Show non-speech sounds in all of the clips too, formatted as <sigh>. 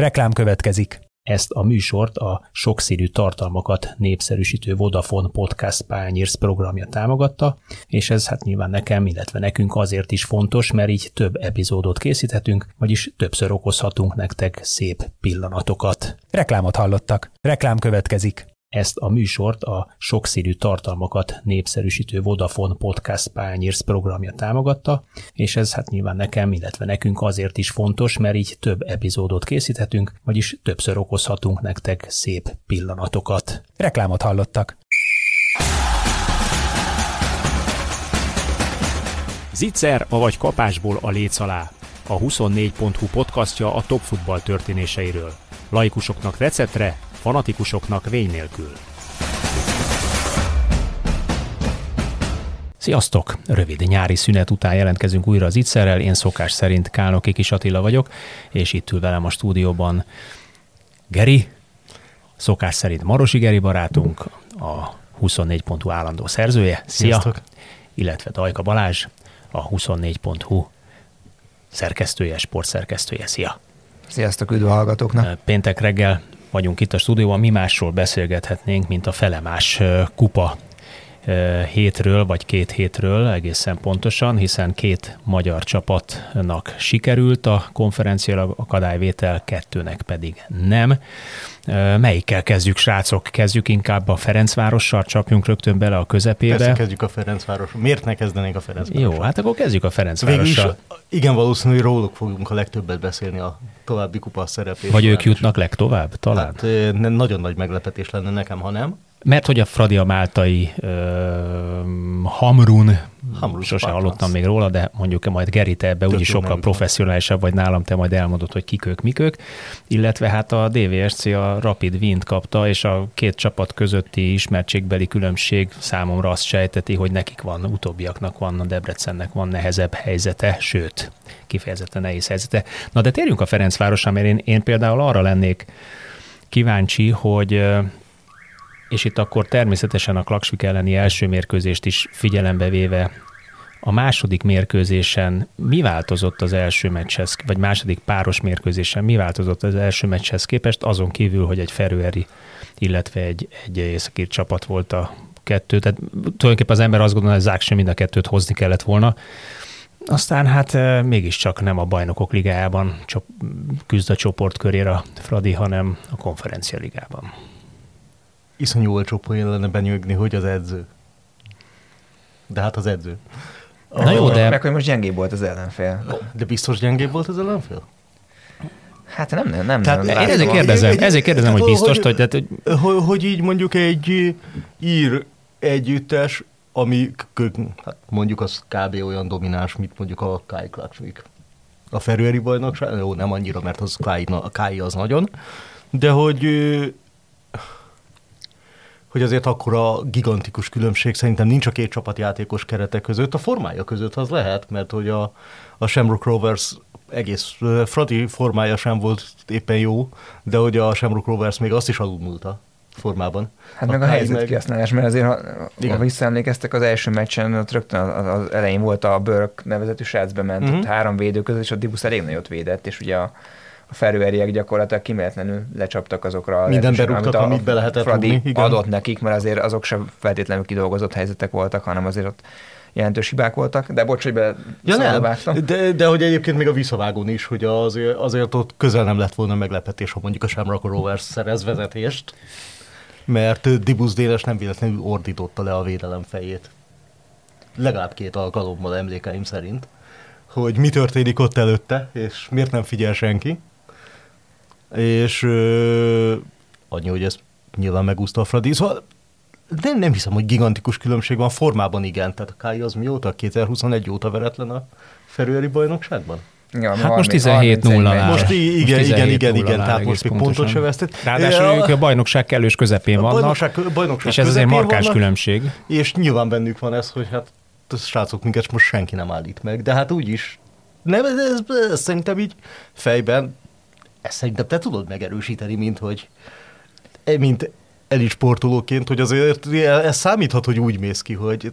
Reklám következik. Ezt a műsort a sokszínű tartalmakat népszerűsítő Vodafone Podcast Pányérsz programja támogatta, és ez hát nyilván nekem, illetve nekünk azért is fontos, mert így több epizódot készíthetünk, vagyis többször okozhatunk nektek szép pillanatokat. Reklámot hallottak. Reklám következik. Ezt a műsort a sokszínű tartalmakat népszerűsítő Vodafone Podcast Pányérsz programja támogatta, és ez hát nyilván nekem, illetve nekünk azért is fontos, mert így több epizódot készíthetünk, vagyis többször okozhatunk nektek szép pillanatokat. Reklámot hallottak. Zicser, avagy kapásból a léc alá. A 24.hu podcastja a top futball történéseiről. Laikusoknak receptre, fanatikusoknak vény nélkül. Sziasztok! Rövid nyári szünet után jelentkezünk újra az Itzerrel. Én szokás szerint Kálnoki Kis Attila vagyok, és itt ül velem a stúdióban Geri, szokás szerint Marosi Geri barátunk, a 24.hu állandó szerzője. Szia! Sziasztok. Illetve Dajka Balázs, a 24.hu szerkesztője, sportszerkesztője. Szia! Sziasztok, üdv a hallgatóknak! Péntek reggel vagyunk itt a stúdióban, mi másról beszélgethetnénk, mint a felemás kupa hétről, vagy két hétről egészen pontosan, hiszen két magyar csapatnak sikerült a konferencia akadályvétel, kettőnek pedig nem. Melyikkel kezdjük, srácok? Kezdjük inkább a Ferencvárossal, csapjunk rögtön bele a közepébe. Persze kezdjük a Ferencváros. Miért ne kezdenénk a Ferencváros? Jó, hát akkor kezdjük a Végül is, Ferencvárossal. igen, valószínű, hogy róluk fogunk a legtöbbet beszélni a további kupa szereplés. Vagy ők jutnak legtovább, talán? Hát nagyon nagy meglepetés lenne nekem, ha nem. Mert hogy a Fradi a Máltai uh, Hamrun, Hamrun sose Spartans. hallottam még róla, de mondjuk majd Geri, te ebbe úgyis sokkal nem professzionálisabb vagy nálam, te majd elmondod, hogy kik ők, mik ők. Illetve hát a DVSC a Rapid Wien kapta, és a két csapat közötti ismertségbeli különbség számomra azt sejteti, hogy nekik van, utóbbiaknak van, a Debrecennek van nehezebb helyzete, sőt, kifejezetten nehéz helyzete. Na de térjünk a Ferencvárosra, mert én, én például arra lennék kíváncsi, hogy ö, és itt akkor természetesen a Klaksvik elleni első mérkőzést is figyelembe véve a második mérkőzésen mi változott az első meccshez, vagy második páros mérkőzésen mi változott az első meccshez képest, azon kívül, hogy egy Ferőeri, illetve egy, egy északír csapat volt a kettő, tehát tulajdonképpen az ember azt gondolja, hogy zák sem mind a kettőt hozni kellett volna. Aztán hát mégiscsak nem a bajnokok ligájában csop, küzd a csoportkörére a Fradi, hanem a konferencia ligában. Iszonyú olcsó poén lenne benyögni, hogy az edző. De hát az edző. Na jó, de Meg hogy most gyengébb volt az ellenfél. De biztos gyengébb volt az ellenfél? Hát nem, nem, nem. Tehát nem, én ezért kérdezem, Egy- ezért kérdezem, hogy biztos, hogy- hogy, hogy hogy, hogy így mondjuk egy ír együttes, ami hát mondjuk az kb. olyan domináns, mint mondjuk a Kai Klaksvik. A Ferőeri bajnokság, jó, nem annyira, mert az Kai, a Kai az nagyon, de hogy hogy azért akkor a gigantikus különbség szerintem nincs a két csapatjátékos keretek között, a formája között az lehet, mert hogy a, a Shamrock Rovers egész Fradi formája sem volt éppen jó, de hogy a Shamrock Rovers még azt is alulmúlta formában. Hát meg a helyzet kihasználás, mert azért, ha, Igen. ha visszaemlékeztek, az első meccsen ott rögtön az, az elején volt a Burke nevezetű srác bement, Mhm. uh-huh. ott három védő között, és a Dibusz elég nagyot védett, és ugye a, a ferőeriek gyakorlatilag kimeletlenül lecsaptak azokra a lehetőségre, berúgtak, amit a amit be lehetett Fradi rúgni, igen. adott nekik, mert azért azok sem feltétlenül kidolgozott helyzetek voltak, hanem azért ott jelentős hibák voltak, de bocs, hogy be Ja nem, vágtam. de, de hogy egyébként még a visszavágón is, hogy azért, azért ott közel nem lett volna meglepetés, ha mondjuk a Shamrock Rovers szerez vezetést, mert Dibusz Déles nem véletlenül ordította le a védelem fejét. Legalább két alkalommal emlékeim szerint, hogy mi történik ott előtte, és miért nem figyel senki. És ö, annyi, hogy ez nyilván megúszta a Fradi. Szóval nem, nem hiszem, hogy gigantikus különbség van formában, igen. Tehát a Kai az mióta? 2021 óta veretlen a Ferőeri bajnokságban? Ja, Hát most 17-0 áll. Most igen, Most igen, 17-0 igen, igen, tehát most még pontot se vesztett. Ráadásul ők a bajnokság kellős közepén a vannak, bajnokság, bajnokság és ez azért markáns vannak, különbség. És nyilván bennük van ez, hogy hát a srácok minket most senki nem állít meg, de hát úgyis. Nem, ez, ez, ez szerintem így fejben, ezt szerintem te tudod megerősíteni, mint hogy mint elit sportolóként, hogy azért ez számíthat, hogy úgy mész ki, hogy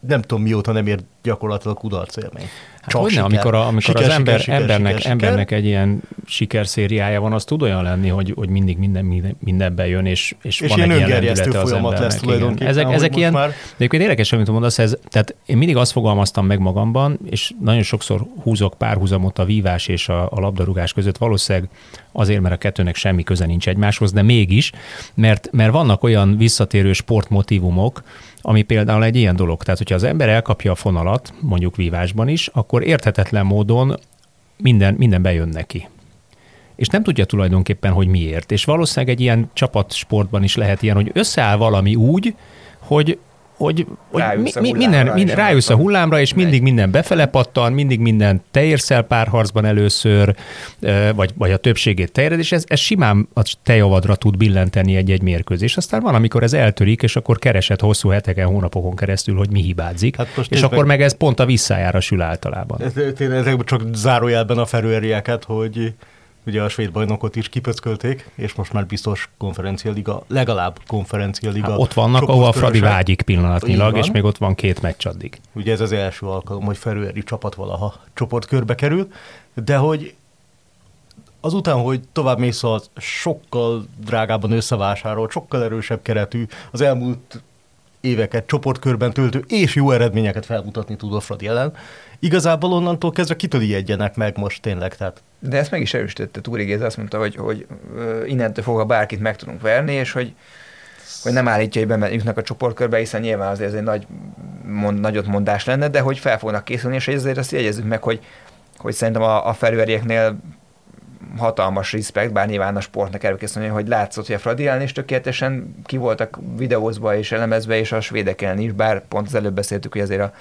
nem tudom mióta nem ér gyakorlatilag kudarc élmény. Hát hogy ne, amikor, a, amikor siker, az ember, siker, embernek, siker, embernek egy ilyen sikerszériája van, az tud olyan lenni, hogy, hogy mindig minden, minden, mindenbe jön, és, és, és van egy ilyen lendülete az embernek. Lesz tulajdonképpen, ezek, ezek ilyen, már... de egyébként érdekes, amit mondasz, ez, tehát én mindig azt fogalmaztam meg magamban, és nagyon sokszor húzok párhuzamot a vívás és a, a labdarúgás között, valószínűleg azért, mert a kettőnek semmi köze nincs egymáshoz, de mégis, mert, mert vannak olyan visszatérő sportmotivumok, ami például egy ilyen dolog. Tehát, hogyha az ember elkapja a fonalat, mondjuk vívásban is, akkor érthetetlen módon minden, minden bejön neki. És nem tudja tulajdonképpen, hogy miért. És valószínűleg egy ilyen csapatsportban is lehet ilyen, hogy összeáll valami úgy, hogy hogy, hogy mi, mi, minden, minden, rájössz a hullámra, és mindig minden befele pattan, mindig minden te érsz el párharcban először, vagy, vagy a többségét te éred, és ez, ez simán a te javadra tud billenteni egy-egy mérkőzés. Aztán van, amikor ez eltörik, és akkor keresed hosszú heteken, hónapokon keresztül, hogy mi hibázik, hát és akkor meg ez pont a visszájára sül általában. Tényleg csak zárójelben a ferőerieket, hogy ugye a svéd bajnokot is kipöckölték, és most már biztos konferencialiga, legalább konferencialiga. Hát ott vannak, ahol a Fradi vágyik pillanatnyilag, és még ott van két meccs addig. Ugye ez az első alkalom, hogy Ferőeri csapat valaha csoportkörbe kerül, de hogy azután, hogy tovább mész az sokkal drágában összevásárolt, sokkal erősebb keretű, az elmúlt éveket csoportkörben töltő és jó eredményeket felmutatni tud a Fradi ellen, igazából onnantól kezdve kitől ijedjenek meg most tényleg. Tehát. De ezt meg is erősítette Túri Géza, azt mondta, hogy, hogy innentől fogva bárkit meg tudunk verni, és hogy hogy nem állítja, hogy bemegyünk a csoportkörbe, hiszen nyilván azért ez egy nagy, mond, nagyot mondás lenne, de hogy fel fognak készülni, és ezért azt jegyezzük meg, hogy, hogy szerintem a, a felőerieknél hatalmas respekt, bár nyilván a sportnak előkészülni, hogy látszott, hogy a Fradi is tökéletesen ki voltak videózva és elemezve, és a svédek ellen is, bár pont az előbb beszéltük, hogy azért a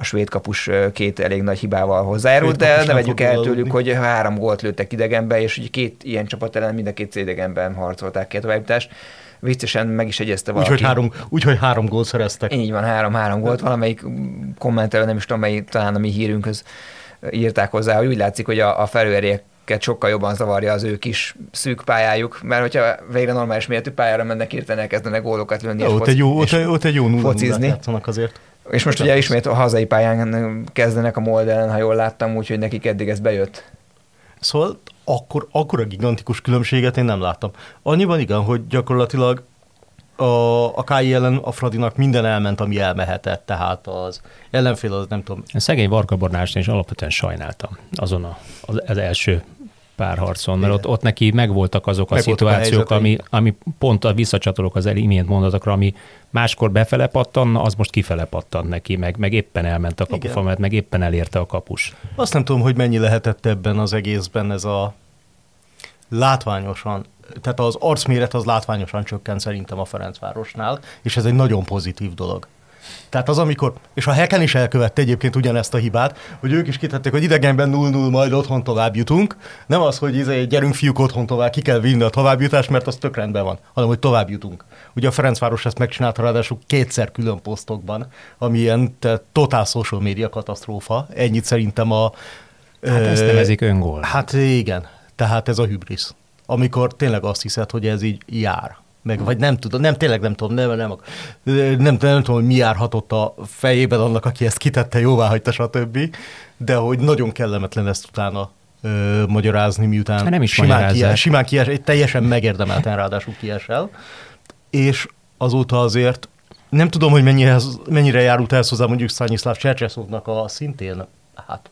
a svéd kapus két elég nagy hibával hozzájárult, de ne vegyük el tőlük, hogy három gólt lőttek idegenbe, és ugye két ilyen csapat ellen mind a két idegenben harcolták ki a továbbítást. Viccesen meg is egyezte valaki. Úgyhogy három, úgy, hogy három gólt szereztek. Így van, három-három gólt. Valamelyik kommentelő, nem is tudom, mely, talán a mi hírünkhöz írták hozzá, hogy úgy látszik, hogy a, a felőeriek sokkal jobban zavarja az ő kis szűk pályájuk, mert hogyha végre normális méretű pályára mennek, hirtelen elkezdenek gólokat lőni. Ott, egy jó, ott, ott egy jó focizni. azért. És most ugye ismét a hazai pályán kezdenek a Moldelen, ha jól láttam, úgyhogy nekik eddig ez bejött. Szóval akkor, akkor a gigantikus különbséget én nem láttam. Annyiban igen, hogy gyakorlatilag a, a KI ellen a Fradinak minden elment, ami elmehetett, tehát az ellenfél az nem tudom. Szegény Varga Bornást is alapvetően sajnáltam azon a, az, az első párharcon, mert ott, ott neki megvoltak azok a Meg szituációk, a ami, ami pont a visszacsatolok az imént mondatokra, ami máskor befele pattan, az most kifele pattan neki, meg, meg éppen elment a kapufa, mert meg éppen elérte a kapus. Azt nem tudom, hogy mennyi lehetett ebben az egészben ez a látványosan, tehát az arcméret az látványosan csökkent szerintem a Ferencvárosnál, és ez egy nagyon pozitív dolog. Tehát az, amikor, és a Heken is elkövette egyébként ugyanezt a hibát, hogy ők is kitették, hogy idegenben 0-0 majd otthon tovább jutunk. Nem az, hogy izé, gyerünk fiúk otthon tovább, ki kell vinni a továbbjutást, mert az tök rendben van, hanem hogy tovább jutunk. Ugye a Ferencváros ezt megcsinálta ráadásul kétszer külön posztokban, ami ilyen totál social media katasztrófa. Ennyit szerintem a... Hát ezt nevezik öngól. Hát igen, tehát ez a hübrisz. Amikor tényleg azt hiszed, hogy ez így jár meg, vagy nem tudom, nem, tényleg nem tudom, nem, nem, nem, nem, nem, tudom, hogy mi járhatott a fejében annak, aki ezt kitette, jóvá hagyta, stb., de hogy nagyon kellemetlen ezt utána ö, magyarázni, miután nem is simán, kies, simán kies, egy teljesen megérdemelten ráadásul kiesel, és azóta azért nem tudom, hogy mennyihez, mennyire járult ez hozzá mondjuk Szanyiszláv Csercseszóvnak a szintén, hát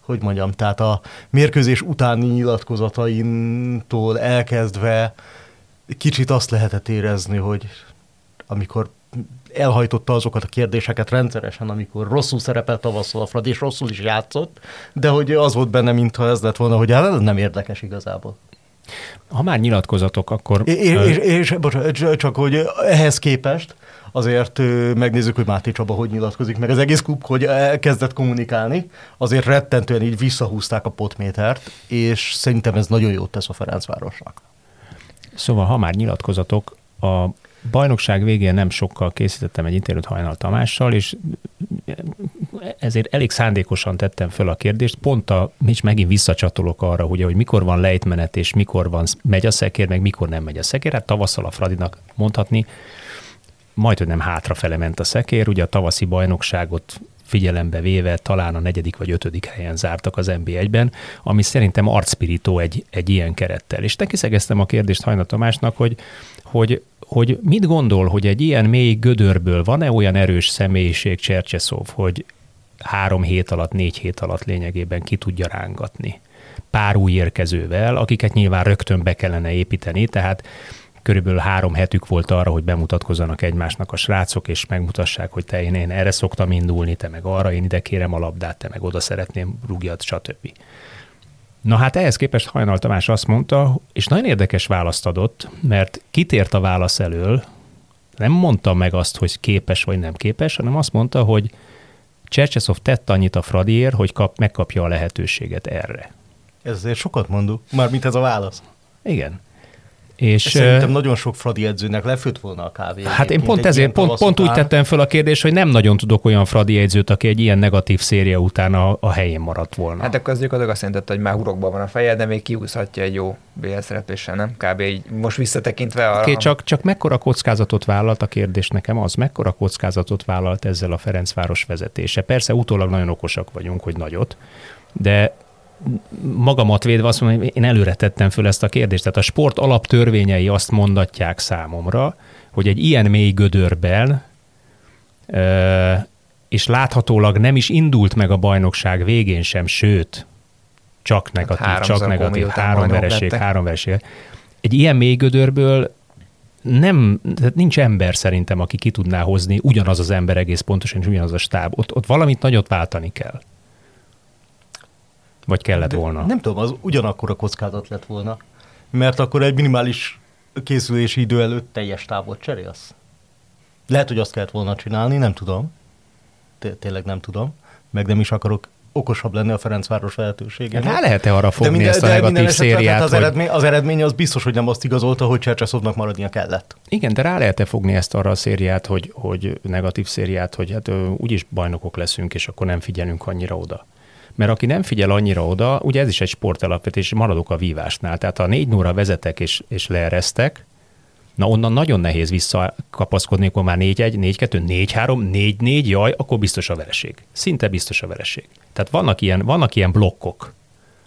hogy mondjam, tehát a mérkőzés utáni nyilatkozataintól elkezdve kicsit azt lehetett érezni, hogy amikor elhajtotta azokat a kérdéseket rendszeresen, amikor rosszul szerepelt tavasszal a Fradi, és rosszul is játszott, de hogy az volt benne, mintha ez lett volna, hogy hát ez nem érdekes igazából. Ha már nyilatkozatok, akkor... És, és, és bocsánat, csak hogy ehhez képest azért megnézzük, hogy Máté Csaba hogy nyilatkozik, meg az egész klub, hogy kezdett kommunikálni, azért rettentően így visszahúzták a potmétert, és szerintem ez nagyon jót tesz a Ferencvárosnak. Szóval, ha már nyilatkozatok, a bajnokság végén nem sokkal készítettem egy interjút Hajnal Tamással, és ezért elég szándékosan tettem föl a kérdést, pont a, és megint visszacsatolok arra, ugye, hogy mikor van lejtmenet, és mikor van, megy a szekér, meg mikor nem megy a szekér. Hát tavasszal a Fradinak mondhatni, majd, hogy nem hátrafele ment a szekér, ugye a tavaszi bajnokságot figyelembe véve talán a negyedik vagy ötödik helyen zártak az NB1-ben, ami szerintem arcspirító egy, egy ilyen kerettel. És tekiszegeztem a kérdést Hajna Tamásnak, hogy, hogy, hogy mit gondol, hogy egy ilyen mély gödörből van-e olyan erős személyiség Csercseszov, hogy három hét alatt, négy hét alatt lényegében ki tudja rángatni pár új érkezővel, akiket nyilván rögtön be kellene építeni, tehát körülbelül három hetük volt arra, hogy bemutatkozzanak egymásnak a srácok, és megmutassák, hogy te én, én erre szoktam indulni, te meg arra, én ide kérem a labdát, te meg oda szeretném rúgjat, stb. Na hát ehhez képest Hajnal Tamás azt mondta, és nagyon érdekes választ adott, mert kitért a válasz elől, nem mondta meg azt, hogy képes vagy nem képes, hanem azt mondta, hogy Csercseszov tett annyit a Fradiért, hogy kap, megkapja a lehetőséget erre. Ez azért sokat mondó, mármint ez a válasz. Igen. És Szerintem nagyon sok Fradi edzőnek lefőtt volna a kávé. Hát én pont ezért, pont, pont úgy tettem föl a kérdést, hogy nem nagyon tudok olyan Fradi edzőt, aki egy ilyen negatív széria után a, a helyén maradt volna. Hát akkor az gyakorlatilag azt jelentette, hogy már hurokban van a feje, de még kiúszhatja egy jó BL szerepléssel, nem? Kb. így most visszatekintve arra. Okay, csak, csak mekkora kockázatot vállalt a kérdés nekem az, mekkora kockázatot vállalt ezzel a Ferencváros vezetése. Persze utólag nagyon okosak vagyunk, hogy nagyot, de magamat védve azt mondom, hogy én előre tettem föl ezt a kérdést. Tehát a sport alaptörvényei azt mondatják számomra, hogy egy ilyen mély gödörben, és láthatólag nem is indult meg a bajnokság végén sem, sőt, csak negatív, hát csak negatív, három vereség, három vereség. Egy ilyen mély gödörből nem, tehát nincs ember szerintem, aki ki tudná hozni ugyanaz az ember egész pontosan, és ugyanaz a stáb. Ott, ott valamit nagyot váltani kell. Vagy kellett De volna? Nem tudom, az ugyanakkor a kockázat lett volna. Mert akkor egy minimális készülési idő előtt teljes távot cserélsz. Lehet, hogy azt kellett volna csinálni, nem tudom. Tényleg nem tudom. Meg nem is akarok okosabb lenni a Ferencváros lehetősége. Rá lehet-e arra fogni minden, ezt a negatív szériát? Az, hogy... eredmény, az eredmény az biztos, hogy nem azt igazolta, hogy Csercseszovnak maradnia kellett. Igen, de rá lehet-e fogni ezt arra a szériát, hogy, hogy negatív szériát, hogy hát úgyis bajnokok leszünk, és akkor nem figyelünk annyira oda mert aki nem figyel annyira oda, ugye ez is egy sportalapvetés, maradok a vívásnál. Tehát ha négy nóra vezetek és, és leeresztek, na onnan nagyon nehéz visszakapaszkodni, akkor már 4-1, 4-2, 4-3, 4-4, jaj, akkor biztos a vereség. Szinte biztos a vereség. Tehát vannak ilyen, vannak ilyen blokkok,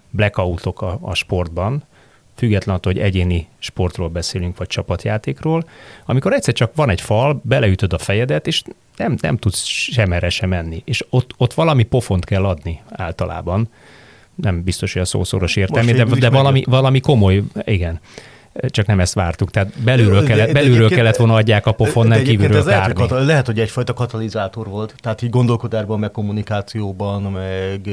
blackoutok a, a sportban, független attól, hogy egyéni sportról beszélünk, vagy csapatjátékról, amikor egyszer csak van egy fal, beleütöd a fejedet, és nem, nem tudsz sem erre sem menni. És ott, ott valami pofont kell adni általában. Nem biztos, hogy a szószoros értelmi, de, de valami, valami komoly, igen csak nem ezt vártuk. Tehát belülről, de, kellett, belülről kellett volna adják a pofon, nem kívülről lehet, hogy, lehet, hogy egyfajta katalizátor volt. Tehát így gondolkodásban, meg kommunikációban, meg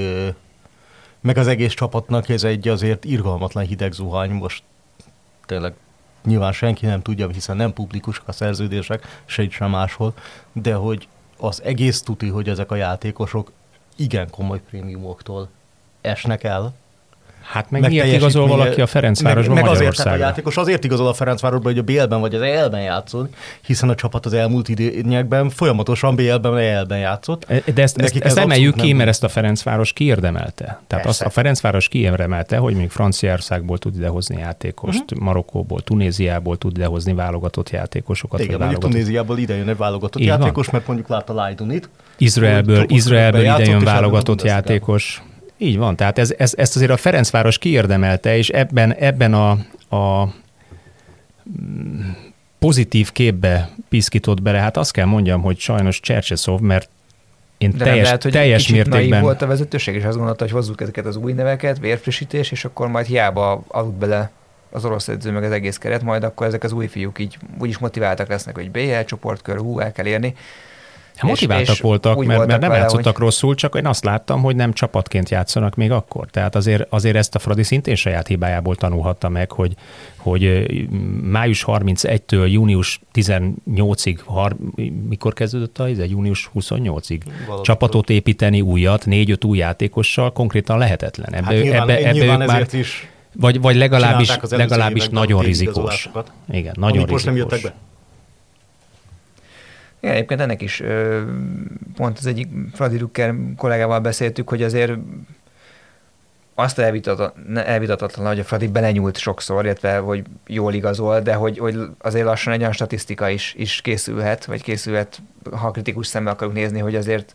meg az egész csapatnak ez egy azért irgalmatlan hideg zuhany, most tényleg nyilván senki nem tudja, hiszen nem publikusak a szerződések, se itt sem máshol, de hogy az egész tuti, hogy ezek a játékosok igen komoly prémiumoktól esnek el, Hát meg, meg miért igazol valaki a Ferencvárosban meg, meg azért, a játékos azért igazol a Ferencvárosban, hogy a BL-ben vagy az EL-ben játszol, hiszen a csapat az elmúlt időnyekben folyamatosan BL-ben vagy EL-ben játszott. De ezt, ezt, ezt emeljük ki, nem... mert ezt a Ferencváros kiérdemelte. Tehát azt a Ferencváros kiérdemelte, hogy még Franciaországból tud idehozni játékost, uh-huh. Marokkóból, Tunéziából tud idehozni válogatott játékosokat. Igen, mondjuk válogatott... Tunéziából ide jön egy válogatott Így játékos, van. mert mondjuk látta Lajdunit. Izraelből, Izraelből ide jön válogatott játékos. Így van, tehát ez, ez, ezt azért a Ferencváros kiérdemelte, és ebben, ebben a, a pozitív képbe piszkított bele, hát azt kell mondjam, hogy sajnos Csercseszov, mert én De teljes, lehet, hogy teljes mértékben... volt a vezetőség, és azt gondolta, hogy hozzuk ezeket az új neveket, vérfrissítés, és akkor majd hiába aludt bele az orosz edző, meg az egész keret, majd akkor ezek az új fiúk így úgyis motiváltak lesznek, hogy BL csoportkör, hú, el kell érni. Hát motiváltak és, és voltak, mert, voltak mert nem vele, játszottak hogy... rosszul, csak én azt láttam, hogy nem csapatként játszanak még akkor. Tehát azért, azért ezt a Fradi szintén saját hibájából tanulhatta meg, hogy, hogy május 31-től június 18-ig, har, mikor kezdődött a ez? Június 28-ig. Valóban. Csapatot építeni újat, négy-öt új játékossal konkrétan lehetetlen. Ebbe, hát nyilván, ebbe, ebbe ők már, is vagy, vagy legalábbis, legalábbis nagyon rizikós. Igen, nagyon rizikós. most nem jöttek be. Igen, egyébként ennek is pont az egyik Fradi Drucker kollégával beszéltük, hogy azért azt elvitatatlan, hogy a Fradi belenyúlt sokszor, illetve hogy jól igazol, de hogy, hogy azért lassan egy olyan statisztika is, is készülhet, vagy készülhet, ha kritikus szemmel akarunk nézni, hogy azért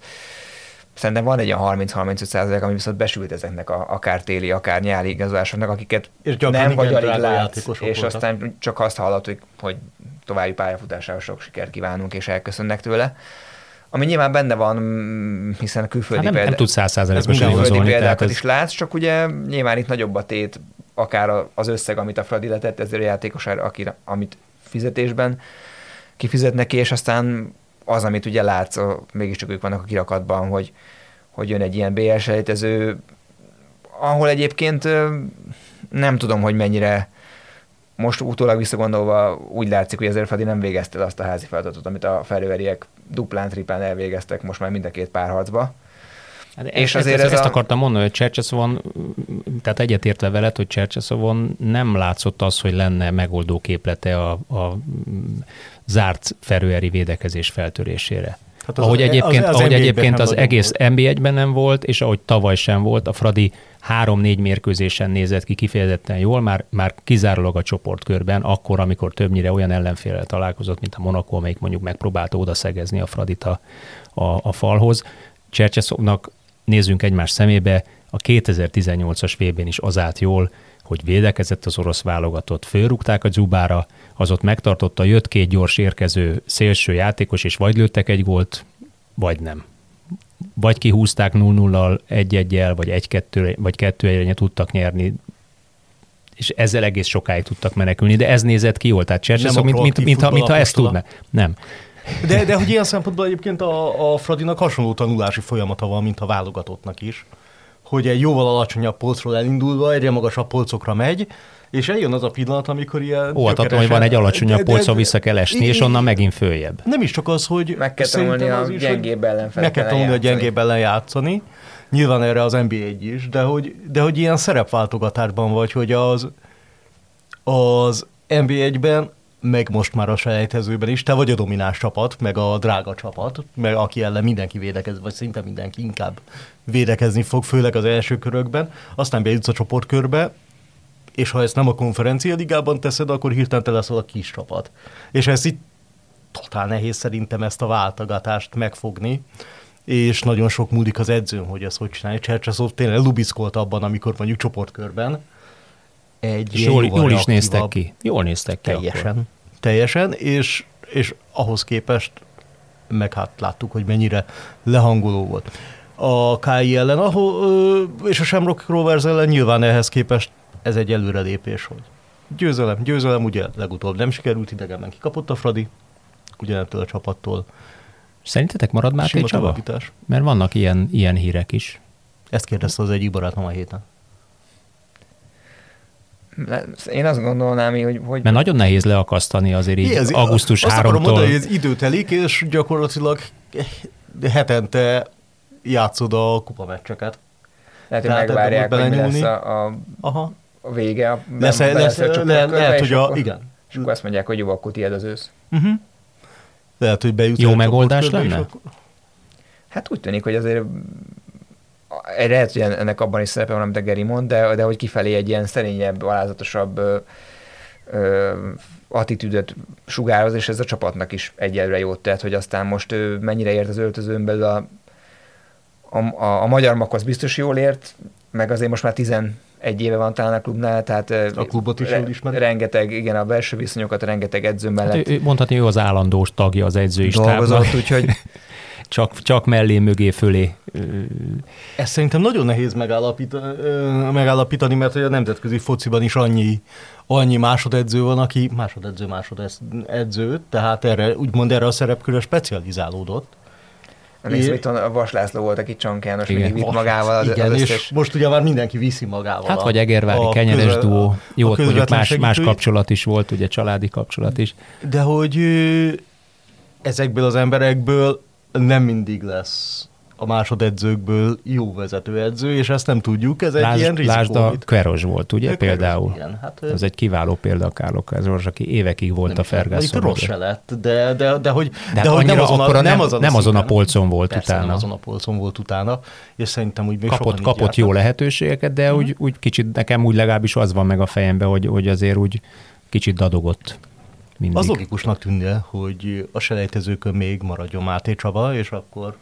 szerintem van egy ilyen 30-35 százalék, ami viszont besült ezeknek a, akár téli, akár nyári igazolásoknak, akiket És nem vagy alig látsz, és voltak. aztán csak azt hallottuk, hogy további pályafutására sok sikert kívánunk, és elköszönnek tőle. Ami nyilván benne van, mm, hiszen a külföldi Hát nem, nem példa- tud százszázalékosan Ez mindenhol külföldi igazolni. Tehát példákat ez, is látsz, csak ugye nyilván itt nagyobb a tét, akár az összeg, amit a Fradi letett ezért a játékosára, akire, amit fizetésben kifizetnek ki, és aztán az, amit ugye látsz, mégiscsak ők vannak a kirakatban, hogy, hogy jön egy ilyen BL selejtező, ahol egyébként nem tudom, hogy mennyire most utólag visszagondolva úgy látszik, hogy azért Fradi nem végezte azt a házi feladatot, amit a felőeriek duplán, triplán elvégeztek most már mind a két párharcba. Hát És és azért azért ez ezt, ezt a- akartam mondani, hogy Csercseszovon, tehát egyetértve veled, hogy Csercseszovon nem látszott az, hogy lenne megoldó képlete a, a zárt ferőeri védekezés feltörésére. Hát Az ahogy egyébként, az- az ahogy egyébként az egész volt. NB1-ben nem volt, és ahogy tavaly sem volt, a Fradi három-négy mérkőzésen nézett ki kifejezetten jól, már, már kizárólag a csoportkörben, akkor, amikor többnyire olyan ellenfélel találkozott, mint a Monaco, amelyik mondjuk megpróbálta odaszegezni a Fradit a, a, a falhoz. Csercseszovnak nézzünk egymás szemébe, a 2018-as vb is az állt jól, hogy védekezett az orosz válogatott, fölrúgták a Zubára, az ott megtartotta, jött két gyors érkező szélső játékos, és vagy lőttek egy gólt, vagy nem. Vagy kihúzták 0-0-al, 1-1-el, vagy 1-2, vagy 2 1 tudtak nyerni, és ezzel egész sokáig tudtak menekülni, de ez nézett ki jól, tehát Csercseszov, Nem a mint, mint, proaktív mintha, mintha ezt tudná. Nem. De, de hogy ilyen szempontból egyébként a, a Fradinak hasonló tanulási folyamata van, mint a válogatottnak is, hogy egy jóval alacsonyabb polcról elindulva egyre magasabb polcokra megy, és eljön az a pillanat, amikor ilyen... Óvatatlan, hogy van egy alacsonyabb polcon vissza kell esni, és onnan megint följebb. Nem is csak az, hogy... Meg kell tanulni a az is, hogy gyengébb ellenfelekkel Meg kell tanulni a gyengébb ellen játszani. Nyilván erre az NBA egy is, de hogy, de hogy ilyen szerepváltogatásban vagy, hogy az, az NBA-ben, meg most már a selejtezőben is, te vagy a domináns csapat, meg a drága csapat, meg aki ellen mindenki védekez, vagy szinte mindenki inkább védekezni fog, főleg az első körökben, aztán bejutsz a csoportkörbe, és ha ezt nem a konferencia ligában teszed, akkor hirtelen te leszel a kis csapat. És ez itt totál nehéz szerintem ezt a váltogatást megfogni, és nagyon sok múlik az edzőn, hogy ezt hogy csinálja. Csercseszov tényleg lubiszkolt abban, amikor mondjuk csoportkörben egy És jól, jól is néztek ki. Jól néztek ki Teljesen. Akkor. Teljesen, és, és ahhoz képest meg hát láttuk, hogy mennyire lehangoló volt. A KI ellen, ahol, és a Shamrock Rovers ellen nyilván ehhez képest ez egy előrelépés, hogy győzelem, győzelem, ugye legutóbb nem sikerült, idegenben kikapott a Fradi, ugyanettől a csapattól. Szerintetek marad Máté Sima Csaba? Mert vannak ilyen, ilyen hírek is. Ezt kérdezte az egyik barátom a héten. Én azt gondolnám, hogy, hogy Mert nagyon nehéz leakasztani azért így Ez- augusztus Azt akarom 3-tól. mondani, hogy ez idő telik, és gyakorlatilag hetente játszod a kupameccseket. lehet, hogy Tehát megvárják, hogy mi lesz a, a, Aha. a vége. A, Lesz, be- lesz, belesz a le, lehet, hogy a, akkor- igen. És akkor azt mondják, hogy jó, akkor tiéd az ősz. Uh-huh. Lehet, hogy bejutsz Jó megoldás lenne? akkor- Hát úgy tűnik, hogy azért egy lehet, hogy ennek abban is szerepe van, amit a Geri mond, de, de hogy kifelé egy ilyen szerényebb, alázatosabb ö, ö, attitűdöt sugároz, és ez a csapatnak is egyelőre jót tett, hogy aztán most ő mennyire ért az öltözőn belül a, a, a, a magyar makhoz biztos jól ért, meg azért most már 11 éve van talán a klubnál, tehát A klubot is jól ismeri. rengeteg, igen, a belső viszonyokat, rengeteg edző mellett Hát, ő- mondhatni, ő az állandós tagja az edzői stábnak. dolgozott, úgyhogy <laughs> Csak, csak mellé, mögé, fölé. Ezt szerintem nagyon nehéz megállapítani, megállapítani, mert hogy a nemzetközi fociban is annyi, annyi másodedző van, aki másodedző, másodedző, tehát erre, úgymond erre a szerepkörre specializálódott. É- itt a Vas László volt, aki Csank János Igen. mindig vitt magával az, Igen, az és összes... most ugye már mindenki viszi magával. Hát a- vagy Egervári a kenyeres közel- duó. Jó, mondjuk más, más segítői. kapcsolat is volt, ugye családi kapcsolat is. De hogy ezekből az emberekből nem mindig lesz a másodedzőkből jó vezetőedző, és ezt nem tudjuk, ez egy ilyen Lásd, rizikó. lásd a Kveros volt, ugye Kveros, például? Igen, hát, Ez egy kiváló példa a Kárló Kveros, aki évekig volt a Ferguson. rossz se lett, de, de, de hogy, De, de hogy nem azon, a, nem, nem azon, nem azon a polcon volt Persze, utána. nem azon a polcon volt utána, és szerintem úgy még kapott, kapott jártak. jó lehetőségeket, de Mhm. úgy, úgy kicsit, nekem úgy legalábbis az van meg a fejemben, hogy, hogy azért úgy kicsit dadogott mindig. Az logikusnak tűnne, hogy a selejtezőkön még maradjon Máté Csaba, és akkor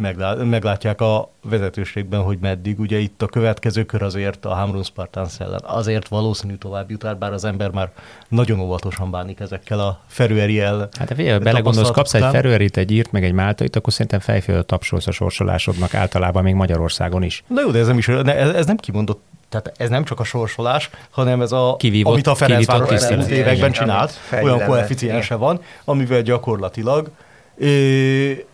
meglá- meglátják a vezetőségben, hogy meddig. Ugye itt a következő kör azért a Hamrun Spartans ellen azért valószínű tovább jut, bár az ember már nagyon óvatosan bánik ezekkel a Ferőeri el. Hát ha belegondolsz, kapsz egy Ferőerit, egy írt, meg egy Máltait, akkor szerintem fejfélő tapsolsz a sorsolásodnak általában még Magyarországon is. Na jó, de ez nem, is, ez, ez nem kimondott tehát ez nem csak a sorsolás, hanem ez a, Kivívott, amit a Ferencváros elmúlt években csinált, olyan koeficiense van, amivel gyakorlatilag é,